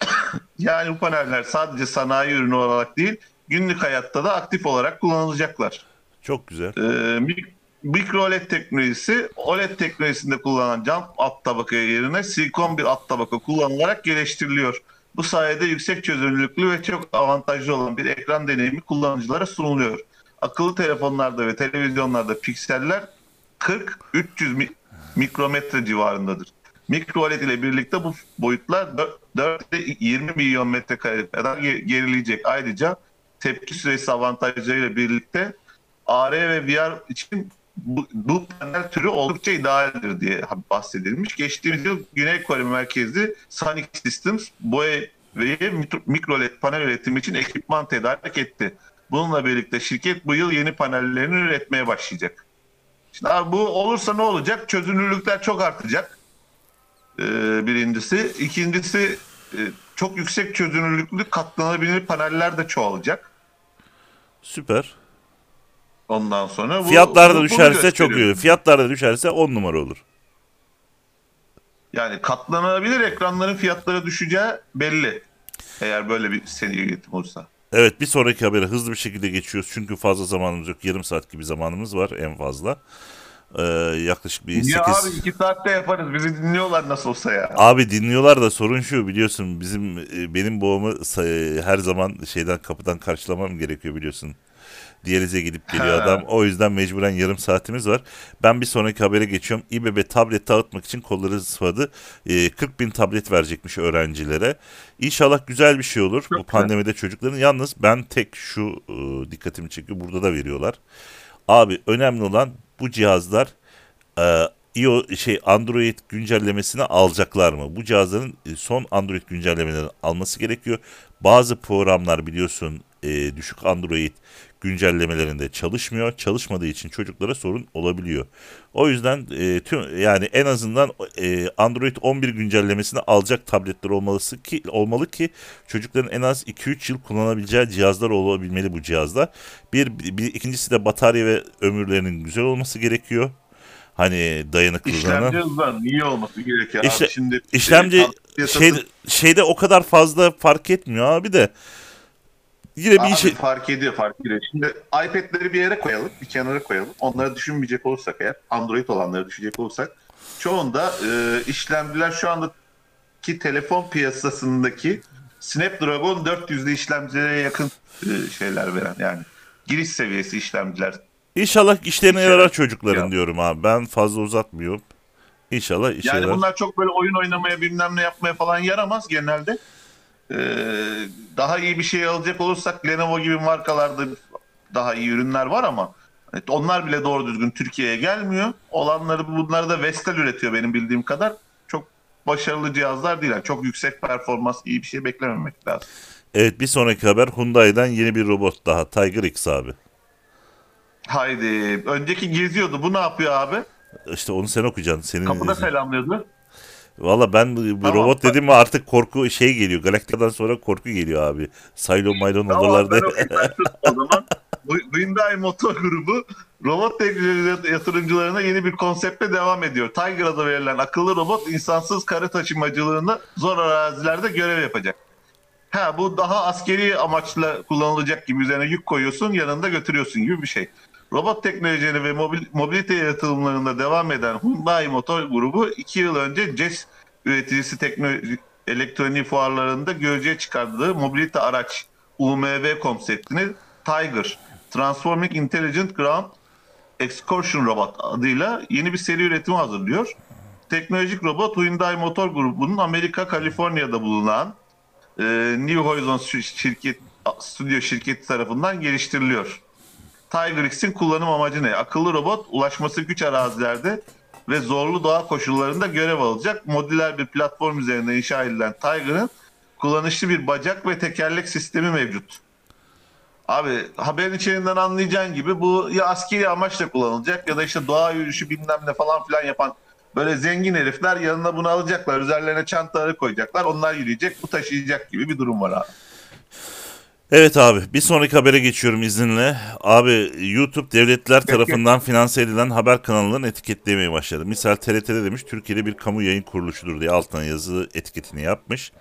Yani bu paneller sadece sanayi ürünü olarak değil, günlük hayatta da aktif olarak kullanılacaklar. Çok güzel. Ee, mik- mikro OLED teknolojisi, OLED teknolojisinde kullanılan cam alt tabaka yerine silikon bir alt tabaka kullanılarak geliştiriliyor. Bu sayede yüksek çözünürlüklü ve çok avantajlı olan bir ekran deneyimi kullanıcılara sunuluyor. Akıllı telefonlarda ve televizyonlarda pikseller 40-300 mi- mikrometre civarındadır. Mikro OLED ile birlikte bu boyutlar 4 ile 20 milyon metrekare kadar ge- gerileyecek. Ayrıca tepki süresi avantajlarıyla birlikte AR ve VR için bu, bu panel türü oldukça idealdir diye bahsedilmiş. Geçtiğimiz yıl Güney Kore merkezli Sonic Systems BOE ve mikro- LED panel üretimi için ekipman tedarik etti. Bununla birlikte şirket bu yıl yeni panellerini üretmeye başlayacak. Şimdi abi bu olursa ne olacak? Çözünürlükler çok artacak. Ee, birincisi. İkincisi e, çok yüksek çözünürlüklü katlanabilir paneller de çoğalacak. Süper. Ondan sonra bu, Fiyatlar da bu- düşerse çok iyi. Fiyatlar da düşerse 10 numara olur. Yani katlanabilir ekranların fiyatları düşeceği belli. Eğer böyle bir seri üretim olursa. Evet bir sonraki habere hızlı bir şekilde geçiyoruz. Çünkü fazla zamanımız yok. Yarım saat gibi zamanımız var en fazla. Ee, yaklaşık bir 8... Ya abi iki saatte yaparız. Bizi dinliyorlar nasıl olsa ya. Abi dinliyorlar da sorun şu biliyorsun bizim e, benim babamı sa- her zaman şeyden kapıdan karşılamam gerekiyor biliyorsun. Diyalize gidip geliyor Ha. adam. O yüzden mecburen yarım saatimiz var. Ben bir sonraki habere geçiyorum. İBB tablet dağıtmak için kolları sıvadı. E, 40 bin tablet verecekmiş öğrencilere. İnşallah güzel bir şey olur. Bu güzel. pandemide çocukların. Yalnız ben tek şu e, dikkatimi çekiyor. Burada da veriyorlar. Abi önemli olan bu cihazlar e, iO şey Android güncellemesini alacaklar mı? Bu cihazların e, son Android güncellemelerini alması gerekiyor. Bazı programlar biliyorsun e, düşük Android güncellemelerinde çalışmıyor. Çalışmadığı için çocuklara sorun olabiliyor. O yüzden e, tüm yani en azından e, Android 11 güncellemesini alacak tabletler olmalısı ki olmalı ki çocukların en az 2-3 yıl kullanabileceği cihazlar olabilmeli bu cihazlar. Bir, bir ikincisi de batarya ve ömürlerinin güzel olması gerekiyor. Hani dayanıklılığına. İşlemci hızlarının iyi olması gerekiyor. İşle- abi şimdi İşlemci e, şey, şeyde o kadar fazla fark etmiyor abi de. Yine bir şey fark ediyor fark ediyor. Şimdi iPad'leri bir yere koyalım, bir kenara koyalım. Onları düşünmeyecek olursak eğer, Android olanları düşünecek olursak, çoğunda e, işlemciler şu andaki telefon piyasasındaki Snapdragon 400'lü işlemcilere yakın e, şeyler veren yani giriş seviyesi işlemciler. İnşallah işlerine yarar yarar. çocukların Ya. diyorum abi. Ben fazla uzatmıyorum. İnşallah işe Yani yarar. bunlar çok böyle oyun oynamaya bilmem ne yapmaya falan yaramaz genelde. Ee, daha iyi bir şey alacak olursak Lenovo gibi markalarda daha iyi ürünler var ama evet, onlar bile doğru düzgün Türkiye'ye gelmiyor. Olanları bunları da Vestel üretiyor benim bildiğim kadar. Çok başarılı cihazlar değil. Yani çok yüksek performans, iyi bir şey beklememek lazım. Evet bir sonraki haber Hyundai'den yeni bir robot daha Tiger X abi. Haydi. Önceki geziyordu. Bu ne yapıyor abi? İşte onu sen okuyacaksın. Senin Kapıda selamlıyordu. Valla ben Tamam. robot dedim mi artık korku şey geliyor. Galaktika'dan sonra korku geliyor abi. Silo Mylon Tamam okuyayım. o zaman Bu- Hyundai Motor Grubu robot teknoloji yatırımcılarına yeni bir konseptle devam ediyor. Tiger adı verilen akıllı robot insansız kara taşımacılığını zor arazilerde görev yapacak. Ha bu daha askeri amaçla kullanılacak gibi üzerine yük koyuyorsun yanında götürüyorsun gibi bir şey. Robot teknolojileri ve mobil, mobilite yatırımlarında devam eden Hyundai Motor Grubu 2 yıl önce CES üreticisi teknoloji elektronik fuarlarında görücüye çıkardığı mobilite araç UMV konseptini Tiger Transforming Intelligent Ground Excursion Robot adıyla yeni bir seri üretimi hazırlıyor. Teknolojik robot Hyundai Motor Grubu'nun Amerika, Kaliforniya'da bulunan e, New Horizons şir- şirket stüdyo şirketi tarafından geliştiriliyor. Tiger X'in kullanım amacı ne? Akıllı robot ulaşması güç arazilerde ve zorlu doğa koşullarında görev alacak. Modüler bir platform üzerinde inşa edilen Tiger'ın kullanışlı bir bacak ve tekerlek sistemi mevcut. Abi haberin içeriğinden anlayacağın gibi bu ya askeri amaçla kullanılacak ya da işte doğa yürüyüşü bilmem ne falan filan yapan böyle zengin herifler yanına bunu alacaklar. Üzerlerine çantaları koyacaklar. Onlar yürüyecek, bu taşıyacak gibi bir durum var abi. Evet abi bir sonraki habere geçiyorum izninle. Abi YouTube devletler tarafından finanse edilen haber kanallarını etiketlemeye başladı. Misal TRT'de demiş Türkiye'de bir kamu yayın kuruluşudur diye altına yazı etiketini yapmış.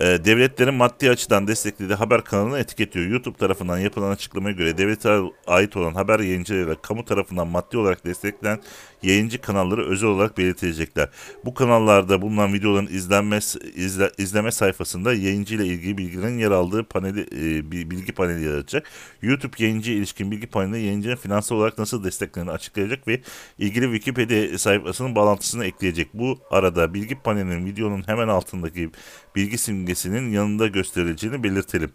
Ee, devletlerin maddi açıdan desteklediği haber kanalını etiketliyor. YouTube tarafından yapılan açıklamaya göre devlete ait olan haber yayıncılarıyla kamu tarafından maddi olarak desteklenen yayıncı kanalları özel olarak belirtilecekler. Bu kanallarda bulunan videoların izlenme, izle, izleme sayfasında yayıncı ile ilgili bilgilerin yer aldığı paneli e, bilgi paneli yaratacak. YouTube yayıncı ilişkin bilgi paneli yayıncının finansal olarak nasıl desteklendiğini açıklayacak ve ilgili Wikipedia sayfasının bağlantısını ekleyecek. Bu arada bilgi panelinin videonun hemen altındaki bilgi simgesinin yanında gösterileceğini belirtelim.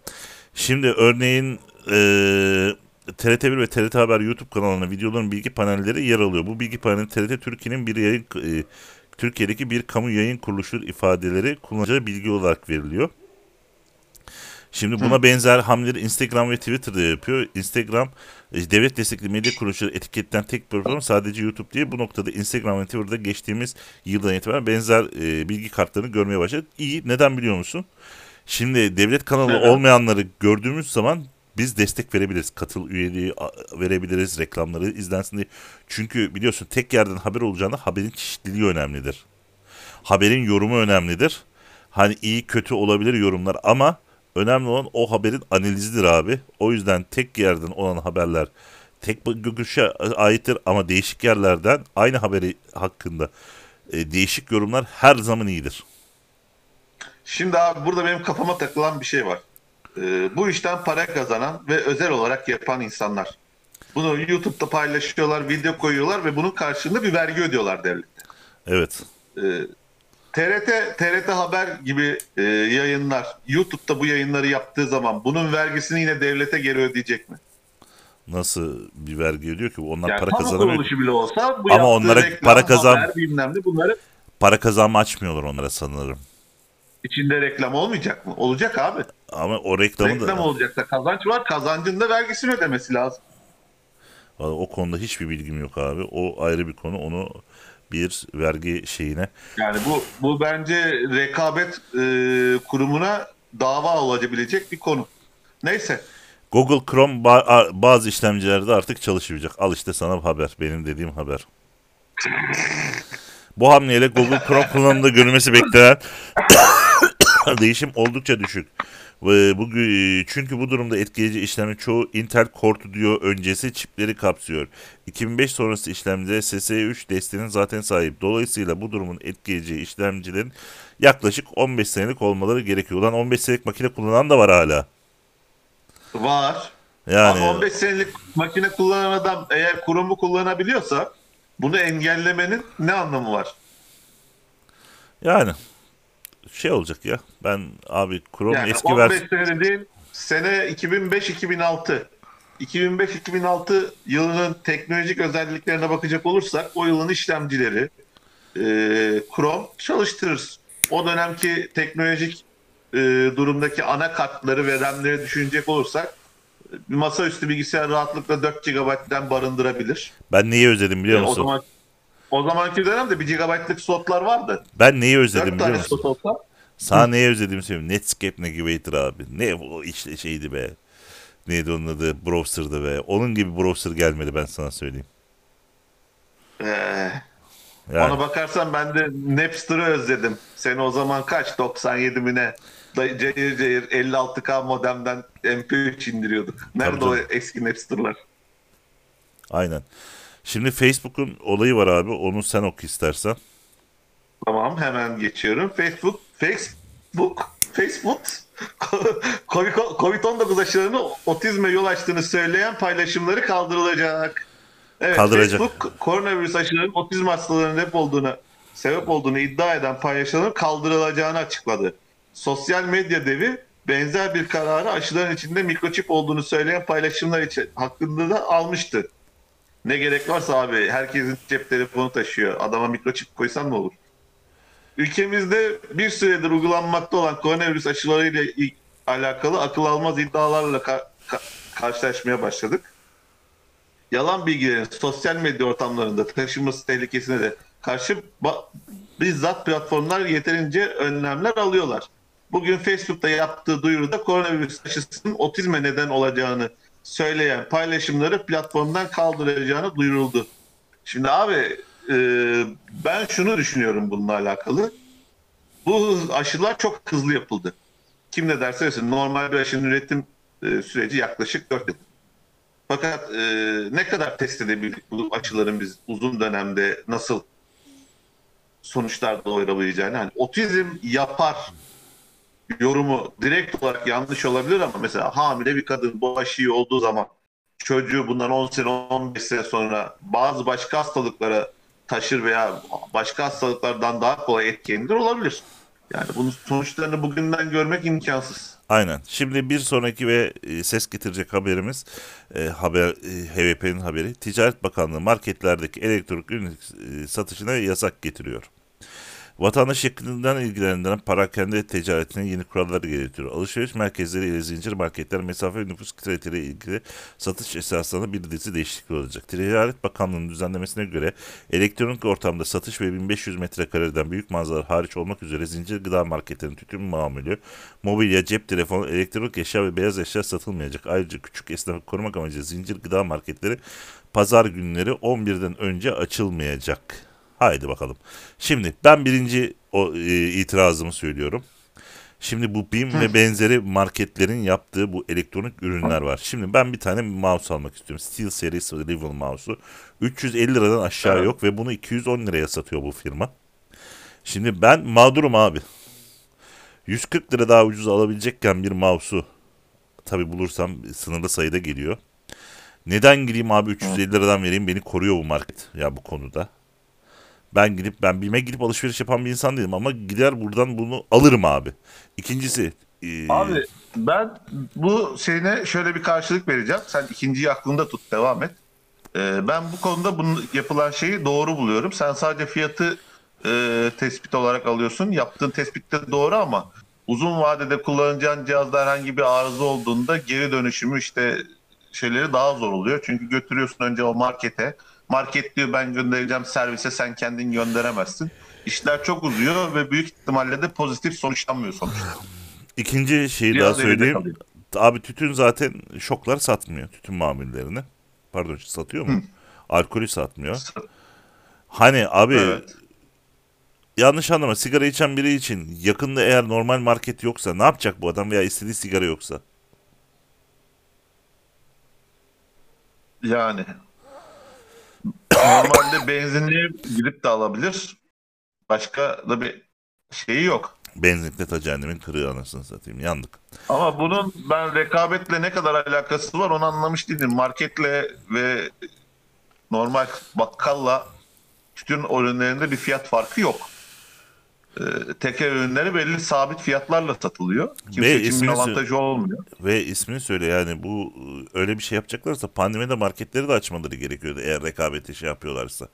Şimdi örneğin eee TRT1 ve TRT Haber YouTube kanalına videoların bilgi panelleri yer alıyor. Bu bilgi paneli TRT Türkiye'nin bir yayın e, Türkiye'deki bir kamu yayın kuruluşu ifadeleri kullanıcıya bilgi olarak veriliyor. Şimdi buna benzer hamleleri Instagram ve Twitter'da yapıyor. Instagram e, devlet destekli medya kuruluşları etiketten tek platform sadece YouTube diye bu noktada Instagram ve Twitter'da geçtiğimiz yıldan itibaren benzer e, bilgi kartlarını görmeye başladık. İyi neden biliyor musun? Şimdi devlet kanalı olmayanları gördüğümüz zaman biz destek verebiliriz. Katıl üyeliği verebiliriz. Reklamları izlensin diye. Çünkü biliyorsun tek yerden haber olacağında haberin çeşitliliği önemlidir. Haberin yorumu önemlidir. Hani iyi kötü olabilir yorumlar ama önemli olan o haberin analizidir abi. O yüzden tek yerden olan haberler tek görüşe aittir ama değişik yerlerden aynı haberi hakkında e, değişik yorumlar her zaman iyidir. Şimdi abi burada benim kafama takılan bir şey var. Ee, bu işten para kazanan ve özel olarak yapan insanlar. Bunu YouTube'da paylaşıyorlar, video koyuyorlar ve bunun karşılığında bir vergi ödüyorlar devlete. Evet. Ee, TRT, TRT Haber gibi e, yayınlar YouTube'da bu yayınları yaptığı zaman bunun vergisini yine devlete geri ödeyecek mi? Nasıl bir vergi ödüyor ki? Onlar Yani para kazanamıyor. bile olsa bu Ama onlara reklam, para kazan- haber, bilmem ne bunları Para kazanma açmıyorlar onlara sanırım. içinde reklam olmayacak mı? Olacak abi. Ama o reklamı Reklam da olacaksa kazanç var. Kazancın da vergisini ödemesi lazım. o konuda hiçbir bilgim yok abi. O ayrı bir konu. Onu bir vergi şeyine Yani bu bu bence rekabet e, kurumuna dava olabilecek bir konu. Neyse. Google Chrome bazı işlemcilerde artık çalışmayacak. Al işte sana haber. Benim dediğim haber. Bu hamleyle Google Chrome kullanımında görülmesi beklenen değişim oldukça düşük. Ve bu, çünkü bu durumda etkileyici işlemin çoğu Intel Core Duo öncesi çipleri kapsıyor. 2005 sonrası işlemcide SSE3 desteğinin zaten sahip. Dolayısıyla bu durumun etkileyici işlemcilerin yaklaşık 15 senelik olmaları gerekiyor. Ulan 15 senelik makine kullanan da var hala. Var. Yani Ama 15 senelik makine kullanan adam eğer kurumu kullanabiliyorsa bunu engellemenin ne anlamı var? yani şey olacak ya. Ben abi Chrome Yani eski 15 versiyon sene değil sene 2005-2006. 2005-2006 yılının teknolojik özelliklerine bakacak olursak o yılın işlemcileri e, Chrome çalıştırır. O dönemki teknolojik e, durumdaki anakartları ve RAM'leri düşünecek olursak bir masaüstü bilgisayar rahatlıkla 4 GB'den barındırabilir. Ben neyi özledim biliyor E, o musun? zaman o zamanki dönemde 1 GB'lık slotlar vardı. Ben neyi özledim 4 biliyor tane musun? slot olsa Sana neyi özlediğimi söyleyeyim. Netscape Navigator abi. Ne o işte şeydi be. Neydi onun adı? Browser'dı be. Onun gibi browser gelmedi ben sana söyleyeyim. e, Yani, Ona bakarsan ben de Napster'ı özledim. Seni o zaman kaç? 97 mi ne? Da- Cayır cayır 56K modemden MP3 indiriyorduk. Nerede o canım. eski Napster'lar? aynen. Şimdi Facebook'un olayı var abi. Onu sen oku istersen. Tamam hemen geçiyorum. Facebook, Facebook, Facebook Covid-19 aşılarının otizme yol açtığını söyleyen paylaşımları kaldırılacak. Evet, Kaldıracak. Facebook koronavirüs aşılarının otizm hastalarının hep olduğunu sebep olduğunu iddia eden paylaşımların kaldırılacağını açıkladı. Sosyal medya devi benzer bir kararı aşıların içinde mikroçip olduğunu söyleyen paylaşımlar için hakkında da almıştı. Ne gerek varsa abi herkesin cep telefonu taşıyor. Adama mikroçip koysan ne olur? Ülkemizde bir süredir uygulanmakta olan koronavirüs aşılarıyla alakalı akıl almaz iddialarla ka- ka- karşılaşmaya başladık. Yalan bilgilerin sosyal medya ortamlarında taşınması tehlikesine de karşı bizzat platformlar yeterince önlemler alıyorlar. Bugün Facebook'ta yaptığı duyuruda koronavirüs aşısının otizme neden olacağını söyleyen paylaşımları platformdan kaldıracağını duyuruldu. Şimdi abi e, ben şunu düşünüyorum bununla alakalı. Bu aşılar çok hızlı yapıldı. Kim ne derse desin normal bir aşının üretim e, süreci yaklaşık 4 yıl. Fakat e, ne kadar test edebildik bu aşıların biz uzun dönemde nasıl sonuçlar doğurabileceğini. Hani otizm yapar yorumu direkt olarak yanlış olabilir ama mesela hamile bir kadın bu aşıyı olduğu zaman çocuğu bundan 10 sene 15 sene sonra bazı başka hastalıklara taşır veya başka hastalıklardan daha kolay etkilenir olabilir. Yani bunun sonuçlarını bugünden görmek imkansız. Aynen. Şimdi bir sonraki ve e, ses getirecek haberimiz e, haber e, HVP'nin haberi. Ticaret Bakanlığı marketlerdeki elektronik ürün e, satışına yasak getiriyor. Vatandaş yakından ilgilenen parakende ticaretine yeni kuralları getiriyor. Alışveriş merkezleri ile zincir marketler mesafe nüfus kriterleri ilgili satış esaslarında bir dizi değişiklik olacak. Ticaret Bakanlığı'nın düzenlemesine göre elektronik ortamda satış ve 1500 metrekareden büyük mağazalar hariç olmak üzere zincir gıda marketlerinin tütün mamulü, mobilya, cep telefonu, elektronik eşya ve beyaz eşya satılmayacak. Ayrıca küçük esnafı korumak amacıyla zincir gıda marketleri pazar günleri 11'den önce açılmayacak. Haydi bakalım. Şimdi ben birinci o, e, itirazımı söylüyorum. Şimdi bu BİM ve benzeri marketlerin yaptığı bu elektronik ürünler var. Şimdi ben bir tane mouse almak istiyorum. Steel Series Rival mouse'u. 350 liradan aşağı Evet. yok ve bunu 210 liraya satıyor bu firma. Şimdi ben mağdurum abi. 140 lira daha ucuz alabilecekken bir mouse'u tabi bulursam sınırlı sayıda geliyor. Neden gireyim abi 350 liradan vereyim beni koruyor bu market ya bu konuda. Ben gidip ben BİM'e gidip alışveriş yapan bir insan değilim ama gider buradan bunu alırım abi. İkincisi e, Abi ben bu şeyine şöyle bir karşılık vereceğim. Sen ikinciyi aklında tut, devam et. Ee, ben bu konuda bunun yapılan şeyi doğru buluyorum. Sen sadece fiyatı e, tespit olarak alıyorsun. Yaptığın tespit de doğru ama uzun vadede kullanacağın cihazda herhangi bir arıza olduğunda geri dönüşümü işte şeyleri daha zor oluyor. Çünkü götürüyorsun önce o markete. Market diyor ben göndereceğim servise sen kendin gönderemezsin. İşler çok uzuyor ve büyük ihtimalle de pozitif sonuçlanmıyor sonuçta. ikinci şeyi daha Cihaz evinde söyleyeyim. kalıyor. Abi tütün zaten şoklar satmıyor. Tütün mamullerini. Pardon satıyor mu? Alkolü satmıyor. Hani abi Evet. yanlış anlama sigara içen biri için yakında eğer normal market yoksa ne yapacak bu adam veya istediği sigara yoksa? Yani normalde benzinliğe gidip de alabilir. Başka da bir şeyi yok. Benzinlikte ta cehennemin kırığı anasını satayım yandık. Ama bunun ben rekabetle ne kadar alakası var onu anlamış değilim. Marketle ve normal bakkalla tütün ürünlerinde bir fiyat farkı yok. E, teker ürünleri belli sabit fiyatlarla satılıyor. Kimse Ve için bir avantajı olmuyor. Ve ismini söyle yani bu e, öyle bir şey yapacaklarsa pandemide marketleri de açmaları gerekiyordu eğer rekabeti şey yapıyorlarsa.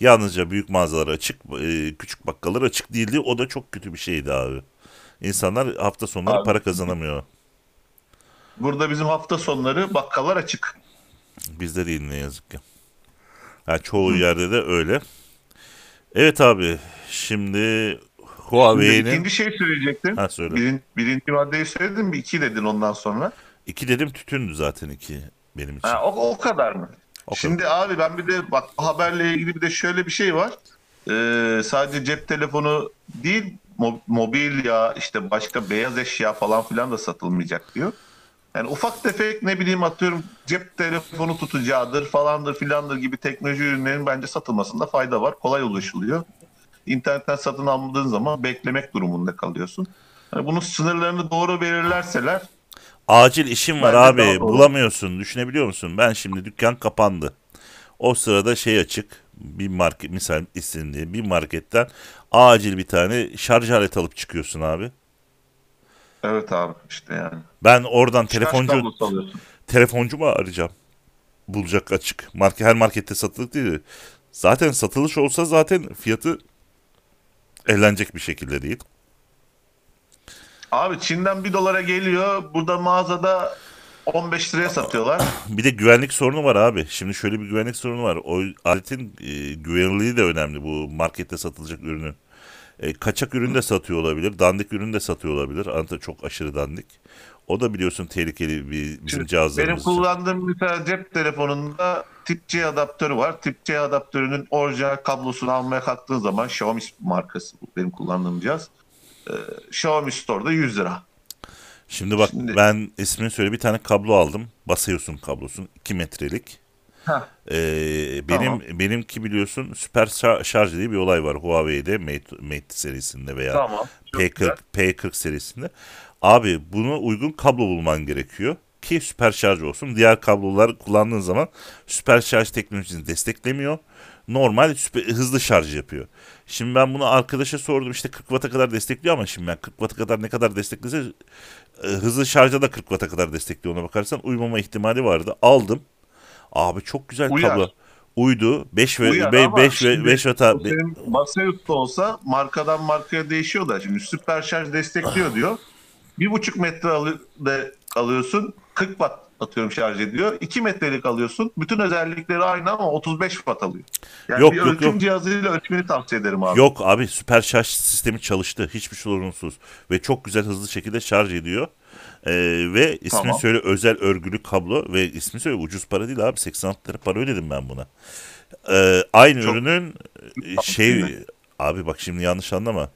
Yalnızca büyük mağazalar açık, e, küçük bakkallar açık değildi. O da çok kötü bir şeydi abi. İnsanlar hafta sonları Abi. para kazanamıyor. Burada bizim hafta sonları bakkallar açık. Bizde değil ne yazık ki. Yani çoğu yerde de öyle. Evet abi Şimdi Huawei'nin ikinci şey söyleyecektim. ha söyle. Birin, birinci maddeyi söyledin bir iki dedin ondan sonra. İki dedim tütündü zaten iki benim için. Ha, o, o kadar mı? O Şimdi abi ben bir de bak bu haberle ilgili bir de şöyle bir şey var. Ee, sadece cep telefonu değil mo- mobilya işte başka beyaz eşya falan filan da satılmayacak diyor. Yani ufak tefek ne bileyim atıyorum cep telefonu tutacağıdır falandır filandır gibi teknoloji ürünlerin bence satılmasında fayda var. Kolay ulaşılıyor. İnternetten satın almadığın zaman beklemek durumunda kalıyorsun. Yani bunun sınırlarını doğru belirlerseler Acil işim var abi. Bulamıyorsun. Düşünebiliyor musun? Ben şimdi dükkan kapandı. O sırada şey açık. Bir market misal isimli bir marketten acil bir tane şarj aleti alıp çıkıyorsun abi. evet abi işte yani. Ben oradan Şarj telefoncu telefoncu mu arayacağım? Bulacak açık. Market her markette satılık değil. Zaten satılış olsa zaten fiyatı eğlenecek bir şekilde değil. Abi Çin'den 1 dolara geliyor. Burada mağazada 15 liraya satıyorlar. Bir de güvenlik sorunu var abi. Şimdi şöyle bir güvenlik sorunu var. O aletin e, güvenilirliği de önemli bu markette satılacak ürünün. E, kaçak ürün de satıyor olabilir. Dandik ürün de satıyor olabilir. Anında çok aşırı dandik. O da biliyorsun tehlikeli bir bizim Benim cihazlarımız için. kullandığım mesela cep telefonunda tip C adaptörü var. Tip C adaptörünün orijinal kablosunu almaya kalktığın zaman Xiaomi markası bu benim kullandığım cihaz. Ee, Xiaomi Store'da 100 lira. Şimdi bak Şimdi- ben ismini söyle bir tane kablo aldım. Basıyorsun kablosun 2 metrelik. Heh. Ee, benim Tamam. benimki biliyorsun süper şar- şarj diye bir olay var Huawei'de Mate, Mate serisinde veya Tamam. çok P40 güzel. P40 serisinde. Abi buna uygun kablo bulman gerekiyor ki süper şarj olsun. Diğer kablolar kullandığın zaman süper şarj teknolojisini desteklemiyor. Normal süper- hızlı şarj yapıyor. Şimdi ben bunu arkadaşa sordum işte 40 Watt'a kadar destekliyor ama şimdi ben 40 Watt'a kadar ne kadar desteklese e, hızlı şarja da 40 Watt'a kadar destekliyor ona bakarsan uymama ihtimali vardı. Aldım. Abi çok güzel Uyar. kablo. Uydu. 5 ve Uyar 5 ama 5 ve şimdi 5 Watt'a Masaüstü olsa markadan markaya değişiyor da şimdi süper şarj destekliyor diyor. Bir buçuk metre alı- de alıyorsun 40 watt atıyorum şarj ediyor. 2 metrelik alıyorsun. Bütün özellikleri aynı ama 35 watt alıyor. Yani Yok, bir yok, ölçüm yok. cihazıyla ölçmeni tavsiye ederim abi. Yok abi süper şarj sistemi çalıştı. Hiçbir sorunsuz. Ve çok güzel hızlı şekilde şarj ediyor. Ee, ve ismini Tamam. söyle özel örgülü kablo ve ismi söyle ucuz para değil abi 86 lira para ödedim ben buna. Ee, aynı Çok- ürünün e, şey abi bak şimdi yanlış anlama.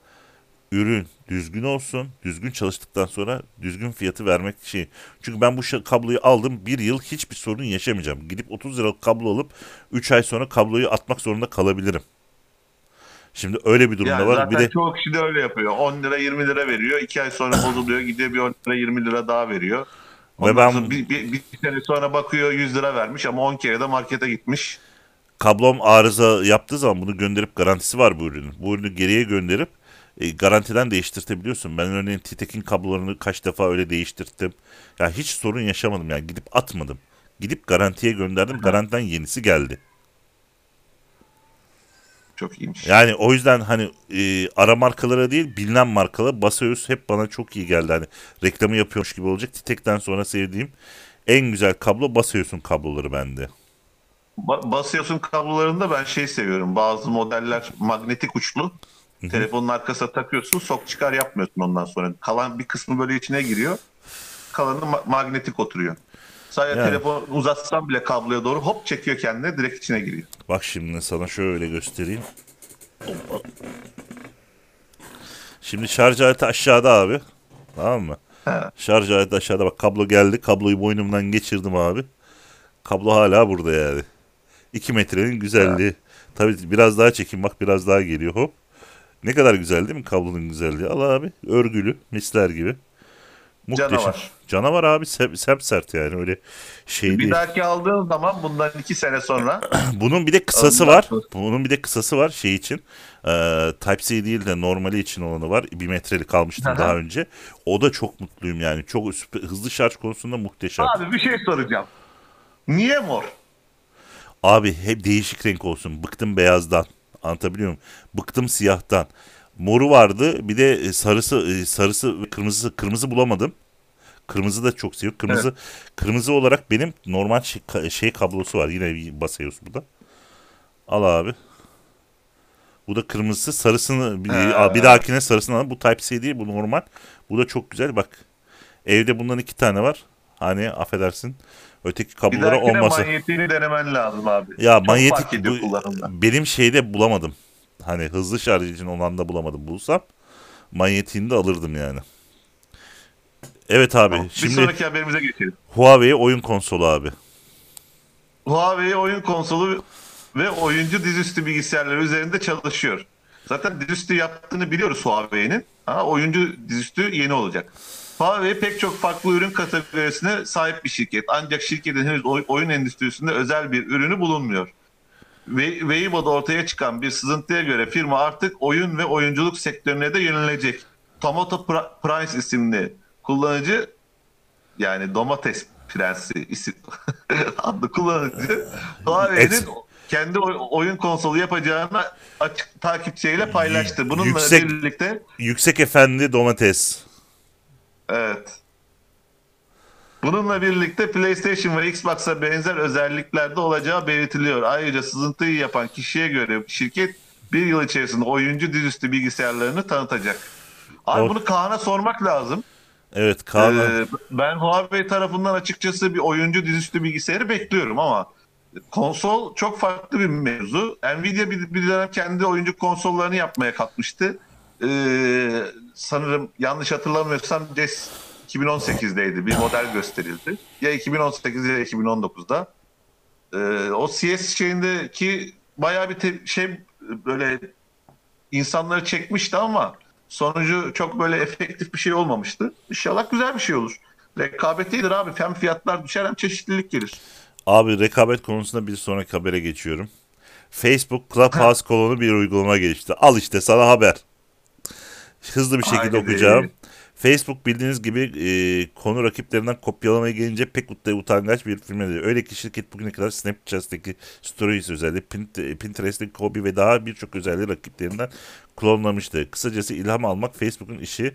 Ürün düzgün olsun. Düzgün çalıştıktan sonra düzgün fiyatı vermek şey. Çünkü ben bu kabloyu aldım. Bir yıl hiçbir sorun yaşamayacağım. Gidip 30 liralık kablo alıp 3 ay sonra kabloyu atmak zorunda kalabilirim. Şimdi öyle bir durumda Yani var. zaten Bir de çoğu kişi de öyle yapıyor. 10 lira 20 lira veriyor. 2 ay sonra bozuluyor. Gidiyor bir 10 lira 20 lira daha veriyor. Ondan ben- sonra bir, bir, bir sene sonra bakıyor 100 lira vermiş ama 10 kere de markete gitmiş. kablom arıza yaptığı zaman bunu gönderip garantisi var bu ürünün. Bu ürünü geriye gönderip e, garantiden değiştirtebiliyorsun. Ben örneğin Titek'in kablolarını kaç defa öyle değiştirttim. Ya hiç sorun yaşamadım yani gidip atmadım. Gidip garantiye gönderdim. Garantiden yenisi geldi. Çok iyiymiş. Yani o yüzden hani e, ara markalara değil bilinen markalar Baseus hep bana çok iyi geldi. Hani reklamı yapıyormuş gibi olacak. Titek'ten sonra sevdiğim en güzel kablo Baseus'un kabloları bende. Ba- basıyorsun kablolarında ben şey seviyorum. Bazı modeller magnetik uçlu. Telefonun arkasına takıyorsun sok çıkar yapmıyorsun ondan sonra. Kalan bir kısmı böyle içine giriyor. Kalanı ma- magnetik oturuyor. Sadece Yani. telefon uzatsan bile kabloya doğru hop çekiyor kendine direkt içine giriyor. Bak şimdi sana şöyle göstereyim. Şimdi şarj aleti aşağıda abi. Tamam mı? He. Şarj aleti aşağıda bak kablo geldi. Kabloyu boynumdan geçirdim abi. Kablo hala burada yani. 2 metrenin güzelliği. Tabii biraz daha çekin bak biraz daha geliyor hop. Ne kadar güzel değil mi kablonun güzelliği? Al abi örgülü misler gibi. Muhteşem. Canavar. Canavar abi sep, sep sert yani öyle şey Bir değil. dahaki aldığın zaman bundan iki sene sonra Bunun bir de kısası var. Bunun bir de kısası var şey için. Ee, Type-C değil de normali için olanı var. Bir metrelik almıştım Aha. daha önce. O da çok mutluyum yani. Çok hızlı şarj konusunda muhteşem. abi bir şey soracağım. Niye mor? Abi hep değişik renk olsun. Bıktım beyazdan. Anlatabiliyor muyum? Bıktım siyahtan. Moru vardı. Bir de e, sarısı e, sarısı ve kırmızısı kırmızı bulamadım. Kırmızı da çok seviyorum. Kırmızı kırmızı olarak benim normal şey, şey kablosu var. Yine bir basıyoruz burada. Al abi. Bu da kırmızısı. Sarısını bir, bir dahakine sarısını al. Bu Type-C değil. Bu normal. Bu da çok güzel. Bak. Evde bundan iki tane var. Hani affedersin. Öteki Bir dahakine olmasa. manyetiğini denemen lazım abi. Ya Çok manyetik bu- kullanımda. benim şeyde bulamadım. Hani hızlı şarj için olan da bulamadım. Bulsam manyetiğini de alırdım yani. Evet abi. Tamam, Şimdi Bir sonraki haberimize geçelim. Huawei oyun konsolu abi. Huawei oyun konsolu ve oyuncu dizüstü bilgisayarları üzerinde çalışıyor. Zaten dizüstü yaptığını biliyoruz Huawei'nin. Ama oyuncu dizüstü yeni olacak. Huawei pek çok farklı ürün kategorisine sahip bir şirket. Ancak şirketin henüz oy- oyun endüstrisinde özel bir ürünü bulunmuyor. Ve Weibo'da ortaya çıkan bir sızıntıya göre firma artık oyun ve oyunculuk sektörüne de yönelecek. Tomato Pri- Prince isimli kullanıcı yani domates prensi isim adlı kullanıcı Huawei'nin kendi oy- oyun konsolu yapacağını açık takipçiyle paylaştı. Bununla Yüksek- birlikte Yüksek Efendi domates. Evet. Bununla birlikte PlayStation ve Xbox'a benzer özelliklerde olacağı belirtiliyor. Ayrıca sızıntıyı yapan kişiye göre şirket bir yıl içerisinde oyuncu dizüstü bilgisayarlarını tanıtacak. Abi O- bunu Kaan'a sormak lazım. Evet Kaan. Ee, ben Huawei tarafından açıkçası bir oyuncu dizüstü bilgisayarı bekliyorum ama konsol çok farklı bir mevzu. Nvidia bir, bir dönem kendi oyuncu konsollarını yapmaya kalkmıştı. Ee, sanırım yanlış hatırlamıyorsam CES 2018'deydi bir model gösterildi. Ya 2018 ya 2019'da. Ee, o CS şeyindeki bayağı bir te- şey böyle insanları çekmişti ama sonucu çok böyle efektif bir şey olmamıştı. İnşallah güzel bir şey olur. Rekabet iyidir abi. Hem fiyatlar düşer hem çeşitlilik gelir. Abi rekabet konusunda bir sonraki habere geçiyorum. Facebook Clubhouse kolonu bir uygulama gelişti. Al işte sana haber. Hızlı bir şekilde Haydi. okuyacağım. Facebook bildiğiniz gibi e, konu rakiplerinden kopyalamaya gelince pek ut- utangaç bir firma değil. Öyle ki şirket bugüne kadar Snapchat'teki Stories özelliği, Pint- Pinterest'teki Kobe ve daha birçok özelliği rakiplerinden klonlamıştı. Kısacası ilham almak Facebook'un işi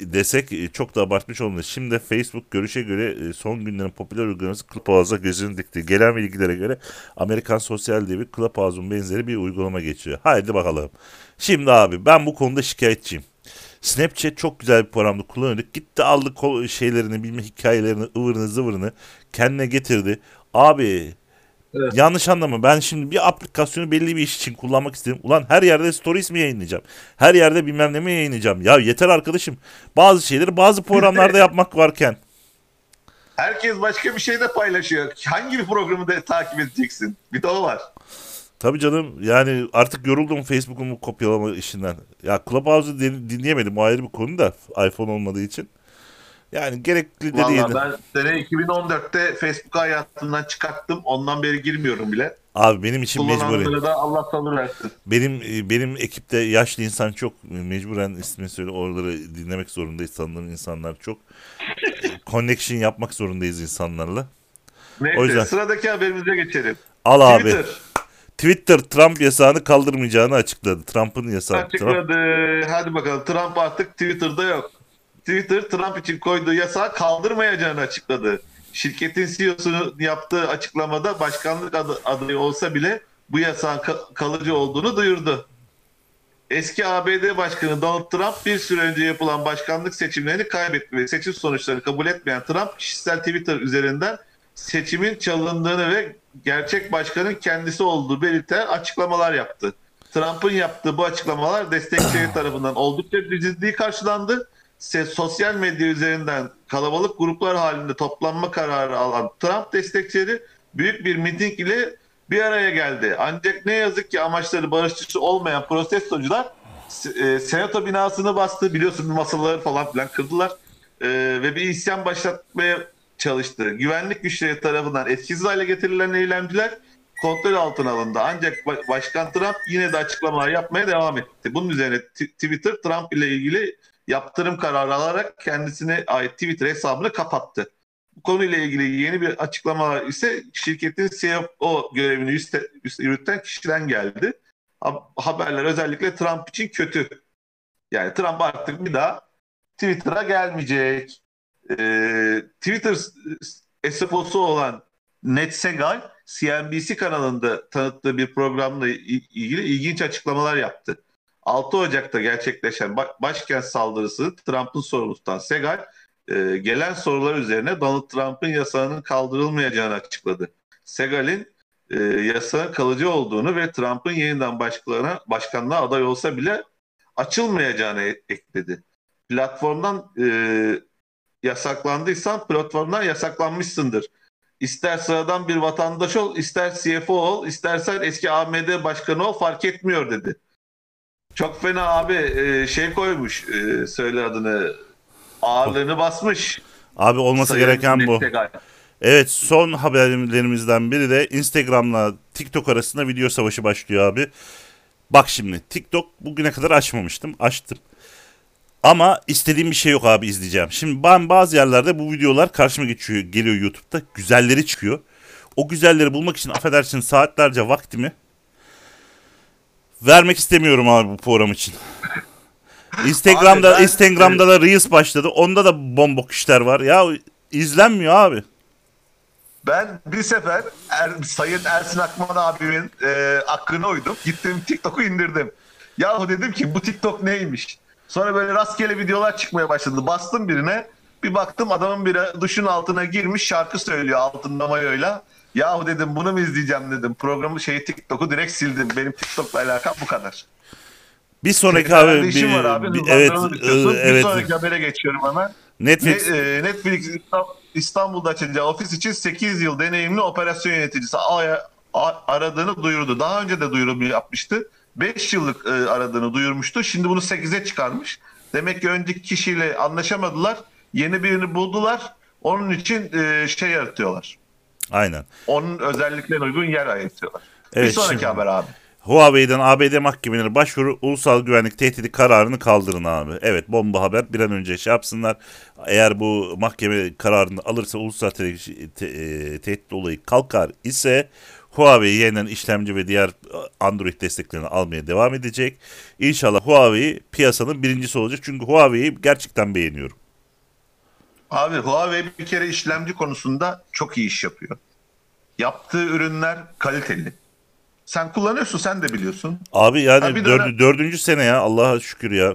desek e, çok da abartmış olmadı. Şimdi Facebook görüşe göre e, son günlerin popüler uygulaması Clubhouse'a gözünü dikti. Gelen bilgilere göre Amerikan sosyal devi Clubhouse'un benzeri bir uygulama geçiyor. Haydi bakalım. Şimdi abi ben bu konuda şikayetçiyim. Snapchat çok güzel bir programda kullanıyorduk. Gitti aldı kol- şeylerini, bilme hikayelerini, ıvırını zıvırını kendine getirdi. Abi Evet. yanlış anlama ben şimdi bir aplikasyonu belli bir iş için kullanmak istedim. Ulan her yerde stories mi yayınlayacağım? Her yerde bilmem ne mi yayınlayacağım? Ya yeter arkadaşım. Bazı şeyleri bazı programlarda yapmak varken. Herkes başka bir şey de paylaşıyor. Hangi bir programı da takip edeceksin? Bir de o var. Tabii canım yani artık yoruldum Facebook'un bu kopyalama işinden. Ya Clubhouse'u din- dinleyemedim o ayrı bir konu da iPhone olmadığı için. Yani gerekli de. Valla ben sene 2014'te Facebook hayatımdan çıkarttım. Ondan beri girmiyorum bile. Abi benim için. Kullananlara da Allah sabır versin. Benim e, benim ekipte yaşlı insan çok mecburen ismini söyle oraları dinlemek zorundayız tanıdığım insanlar çok. Connection yapmak zorundayız insanlarla. Neyse O yüzden- sıradaki haberimize geçelim. Al abi. Twitter Trump yasağını kaldırmayacağını açıkladı. Trump'ın yasağı. Trump- açıkladı. Hadi bakalım Trump artık Twitter'da yok. Twitter Trump için koyduğu yasağı kaldırmayacağını açıkladı. Şirketin CEO'sunun yaptığı açıklamada başkanlık adı- adayı olsa bile bu yasağın ka- kalıcı olduğunu duyurdu. Eski ABD Başkanı Donald Trump bir süre önce yapılan başkanlık seçimlerini kaybetti ve seçim sonuçlarını kabul etmeyen Trump kişisel Twitter üzerinden seçimin çalındığını ve gerçek başkanın kendisi olduğu belirten açıklamalar yaptı. Trump'ın yaptığı bu açıklamalar destekçileri tarafından oldukça ciddi karşılandı. Sosyal medya üzerinden kalabalık gruplar halinde toplanma kararı alan Trump destekçileri büyük bir miting ile bir araya geldi. Ancak ne yazık ki amaçları barışçı olmayan protestocular e, senato binasını bastı. Biliyorsun masaları falan filan kırdılar. e, ve bir isyan başlatmaya çalıştı. Güvenlik güçleri tarafından etkisiz hale getirilen eylemciler kontrol altına alındı. Ancak ba- Başkan Trump yine de açıklamalar yapmaya devam etti. Bunun üzerine Twitter Trump ile ilgili yaptırım kararı alarak kendisine ait Twitter hesabını kapattı. Bu konuyla ilgili yeni bir açıklama ise şirketin CFO görevini üste- üst- yürüten kişiden geldi. Ha- Haberler özellikle Trump için kötü. Yani Trump artık bir daha Twitter'a gelmeyecek. Ee, Twitter SFO'su olan Ned Segal CNBC kanalında tanıttığı bir programla ilgili ilginç açıklamalar yaptı. 6 Ocak'ta gerçekleşen ba- başkent saldırısı Trump'ın sorumlusu tutan Segal e, gelen sorular üzerine Donald Trump'ın yasağının kaldırılmayacağını açıkladı. Segal'in e, yasağın kalıcı olduğunu ve Trump'ın yeniden başkanlığa, başkanlığa aday olsa bile açılmayacağını e- ekledi. Platformdan e, yasaklandıysan platformdan yasaklanmışsındır. İster sıradan bir vatandaş ol, ister CFO ol, istersen eski AMD başkanı ol fark etmiyor dedi. Çok fena abi e, şey koymuş, e, söyle adını, ağırlığını basmış. Abi olması Sayın gereken bu. Evet son haberlerimizden biri de Instagram'la TikTok arasında video savaşı başlıyor abi. Bak şimdi TikTok bugüne kadar açmamıştım. Açtım. Ama istediğim bir şey yok abi izleyeceğim. Şimdi ben bazı yerlerde bu videolar karşıma geçiyor, geliyor YouTube'da. Güzelleri çıkıyor. O güzelleri bulmak için affedersin saatlerce vaktimi vermek istemiyorum abi bu program için. Instagram'da Abi ben- Instagram'da da Reels başladı. Onda da bombok işler var. Ya izlenmiyor abi. Ben bir sefer er, Sayın Ersin Akman abimin e, hakkına uydum. Gittim TikTok'u indirdim. Yahu dedim ki bu TikTok neymiş? Sonra böyle rastgele videolar çıkmaya başladı. Bastım birine. Bir baktım adamın biri duşun altına girmiş şarkı söylüyor altında mayoyla. Yahu dedim bunu mu izleyeceğim dedim. Programı şeyi TikTok'u direkt sildim. Benim TikTok'la alakam bu kadar. Bir sonraki işin bir- var abi. bir- evet bitiyorsun. e, Bir evet sonraki habere geçiyorum hemen. Netflix Ne- e, Netflix İsta- İstanbul'da açılacağı ofis için 8 yıl deneyimli operasyon yöneticisi aradığını duyurdu. Daha önce de duyurumu yapmıştı. 5 yıllık e, aradığını duyurmuştu. Şimdi bunu 8'e çıkarmış. Demek ki önceki kişiyle anlaşamadılar. Yeni birini buldular. Onun için e, şey yaratıyorlar. aynen. Onun özelliklerine uygun yer ayırtıyorlar. Evet, bir sonraki şimdi- haber abi. Huawei'den ABD mahkemeleri başvuru ulusal güvenlik tehdidi kararını kaldırın abi. Evet bomba haber bir an önce şey yapsınlar. Eğer bu mahkeme kararını alırsa ulusal te- te- e, tehdit olayı kalkar ise Huawei yeniden işlemci ve diğer Android desteklerini almaya devam edecek. İnşallah Huawei piyasanın birincisi olacak. Çünkü Huawei'yi gerçekten beğeniyorum. Abi Huawei bir kere işlemci konusunda çok iyi iş yapıyor. Yaptığı ürünler kaliteli. Sen kullanıyorsun sen de biliyorsun. Abi yani Ha, dördü- öyle- dördüncü sene ya Allah'a şükür ya.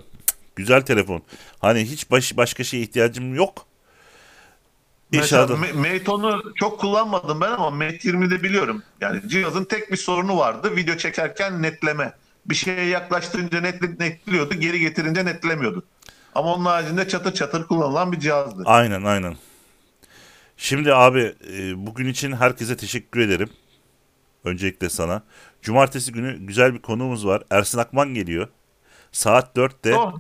Güzel telefon. Hani hiç baş, başka şeye ihtiyacım yok. Mesela İnşallah. Ma- Mate 10'u çok kullanmadım ben ama Mate 20'de biliyorum. Yani cihazın tek bir sorunu vardı. Video çekerken netleme. Bir şeye yaklaştırınca net, netliyordu, geri getirince netlemiyordu. Ama onun haricinde çatır çatır kullanılan bir cihazdı. Aynen aynen. Şimdi abi e, bugün için herkese teşekkür ederim. Öncelikle sana. Cumartesi günü güzel bir konuğumuz var. Ersin Akman geliyor. Saat 4'te Oh,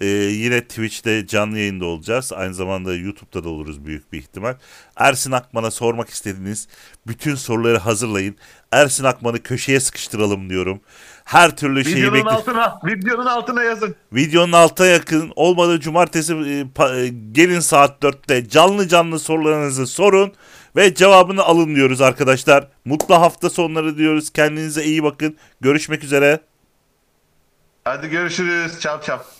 e, yine Twitch'te canlı yayında olacağız. Aynı zamanda YouTube'da da oluruz büyük bir ihtimal. Ersin Akman'a sormak istediğiniz bütün soruları hazırlayın. Ersin Akman'ı köşeye sıkıştıralım diyorum. Her türlü şeyi videonun bekliyorum. altına, videonun altına yazın. Videonun alta yakın olmadı cumartesi e, pa- e, gelin saat 4'te canlı canlı sorularınızı sorun ve cevabını alın diyoruz arkadaşlar. Mutlu hafta sonları diyoruz. Kendinize iyi bakın. Görüşmek üzere. Hadi görüşürüz. Çap çap.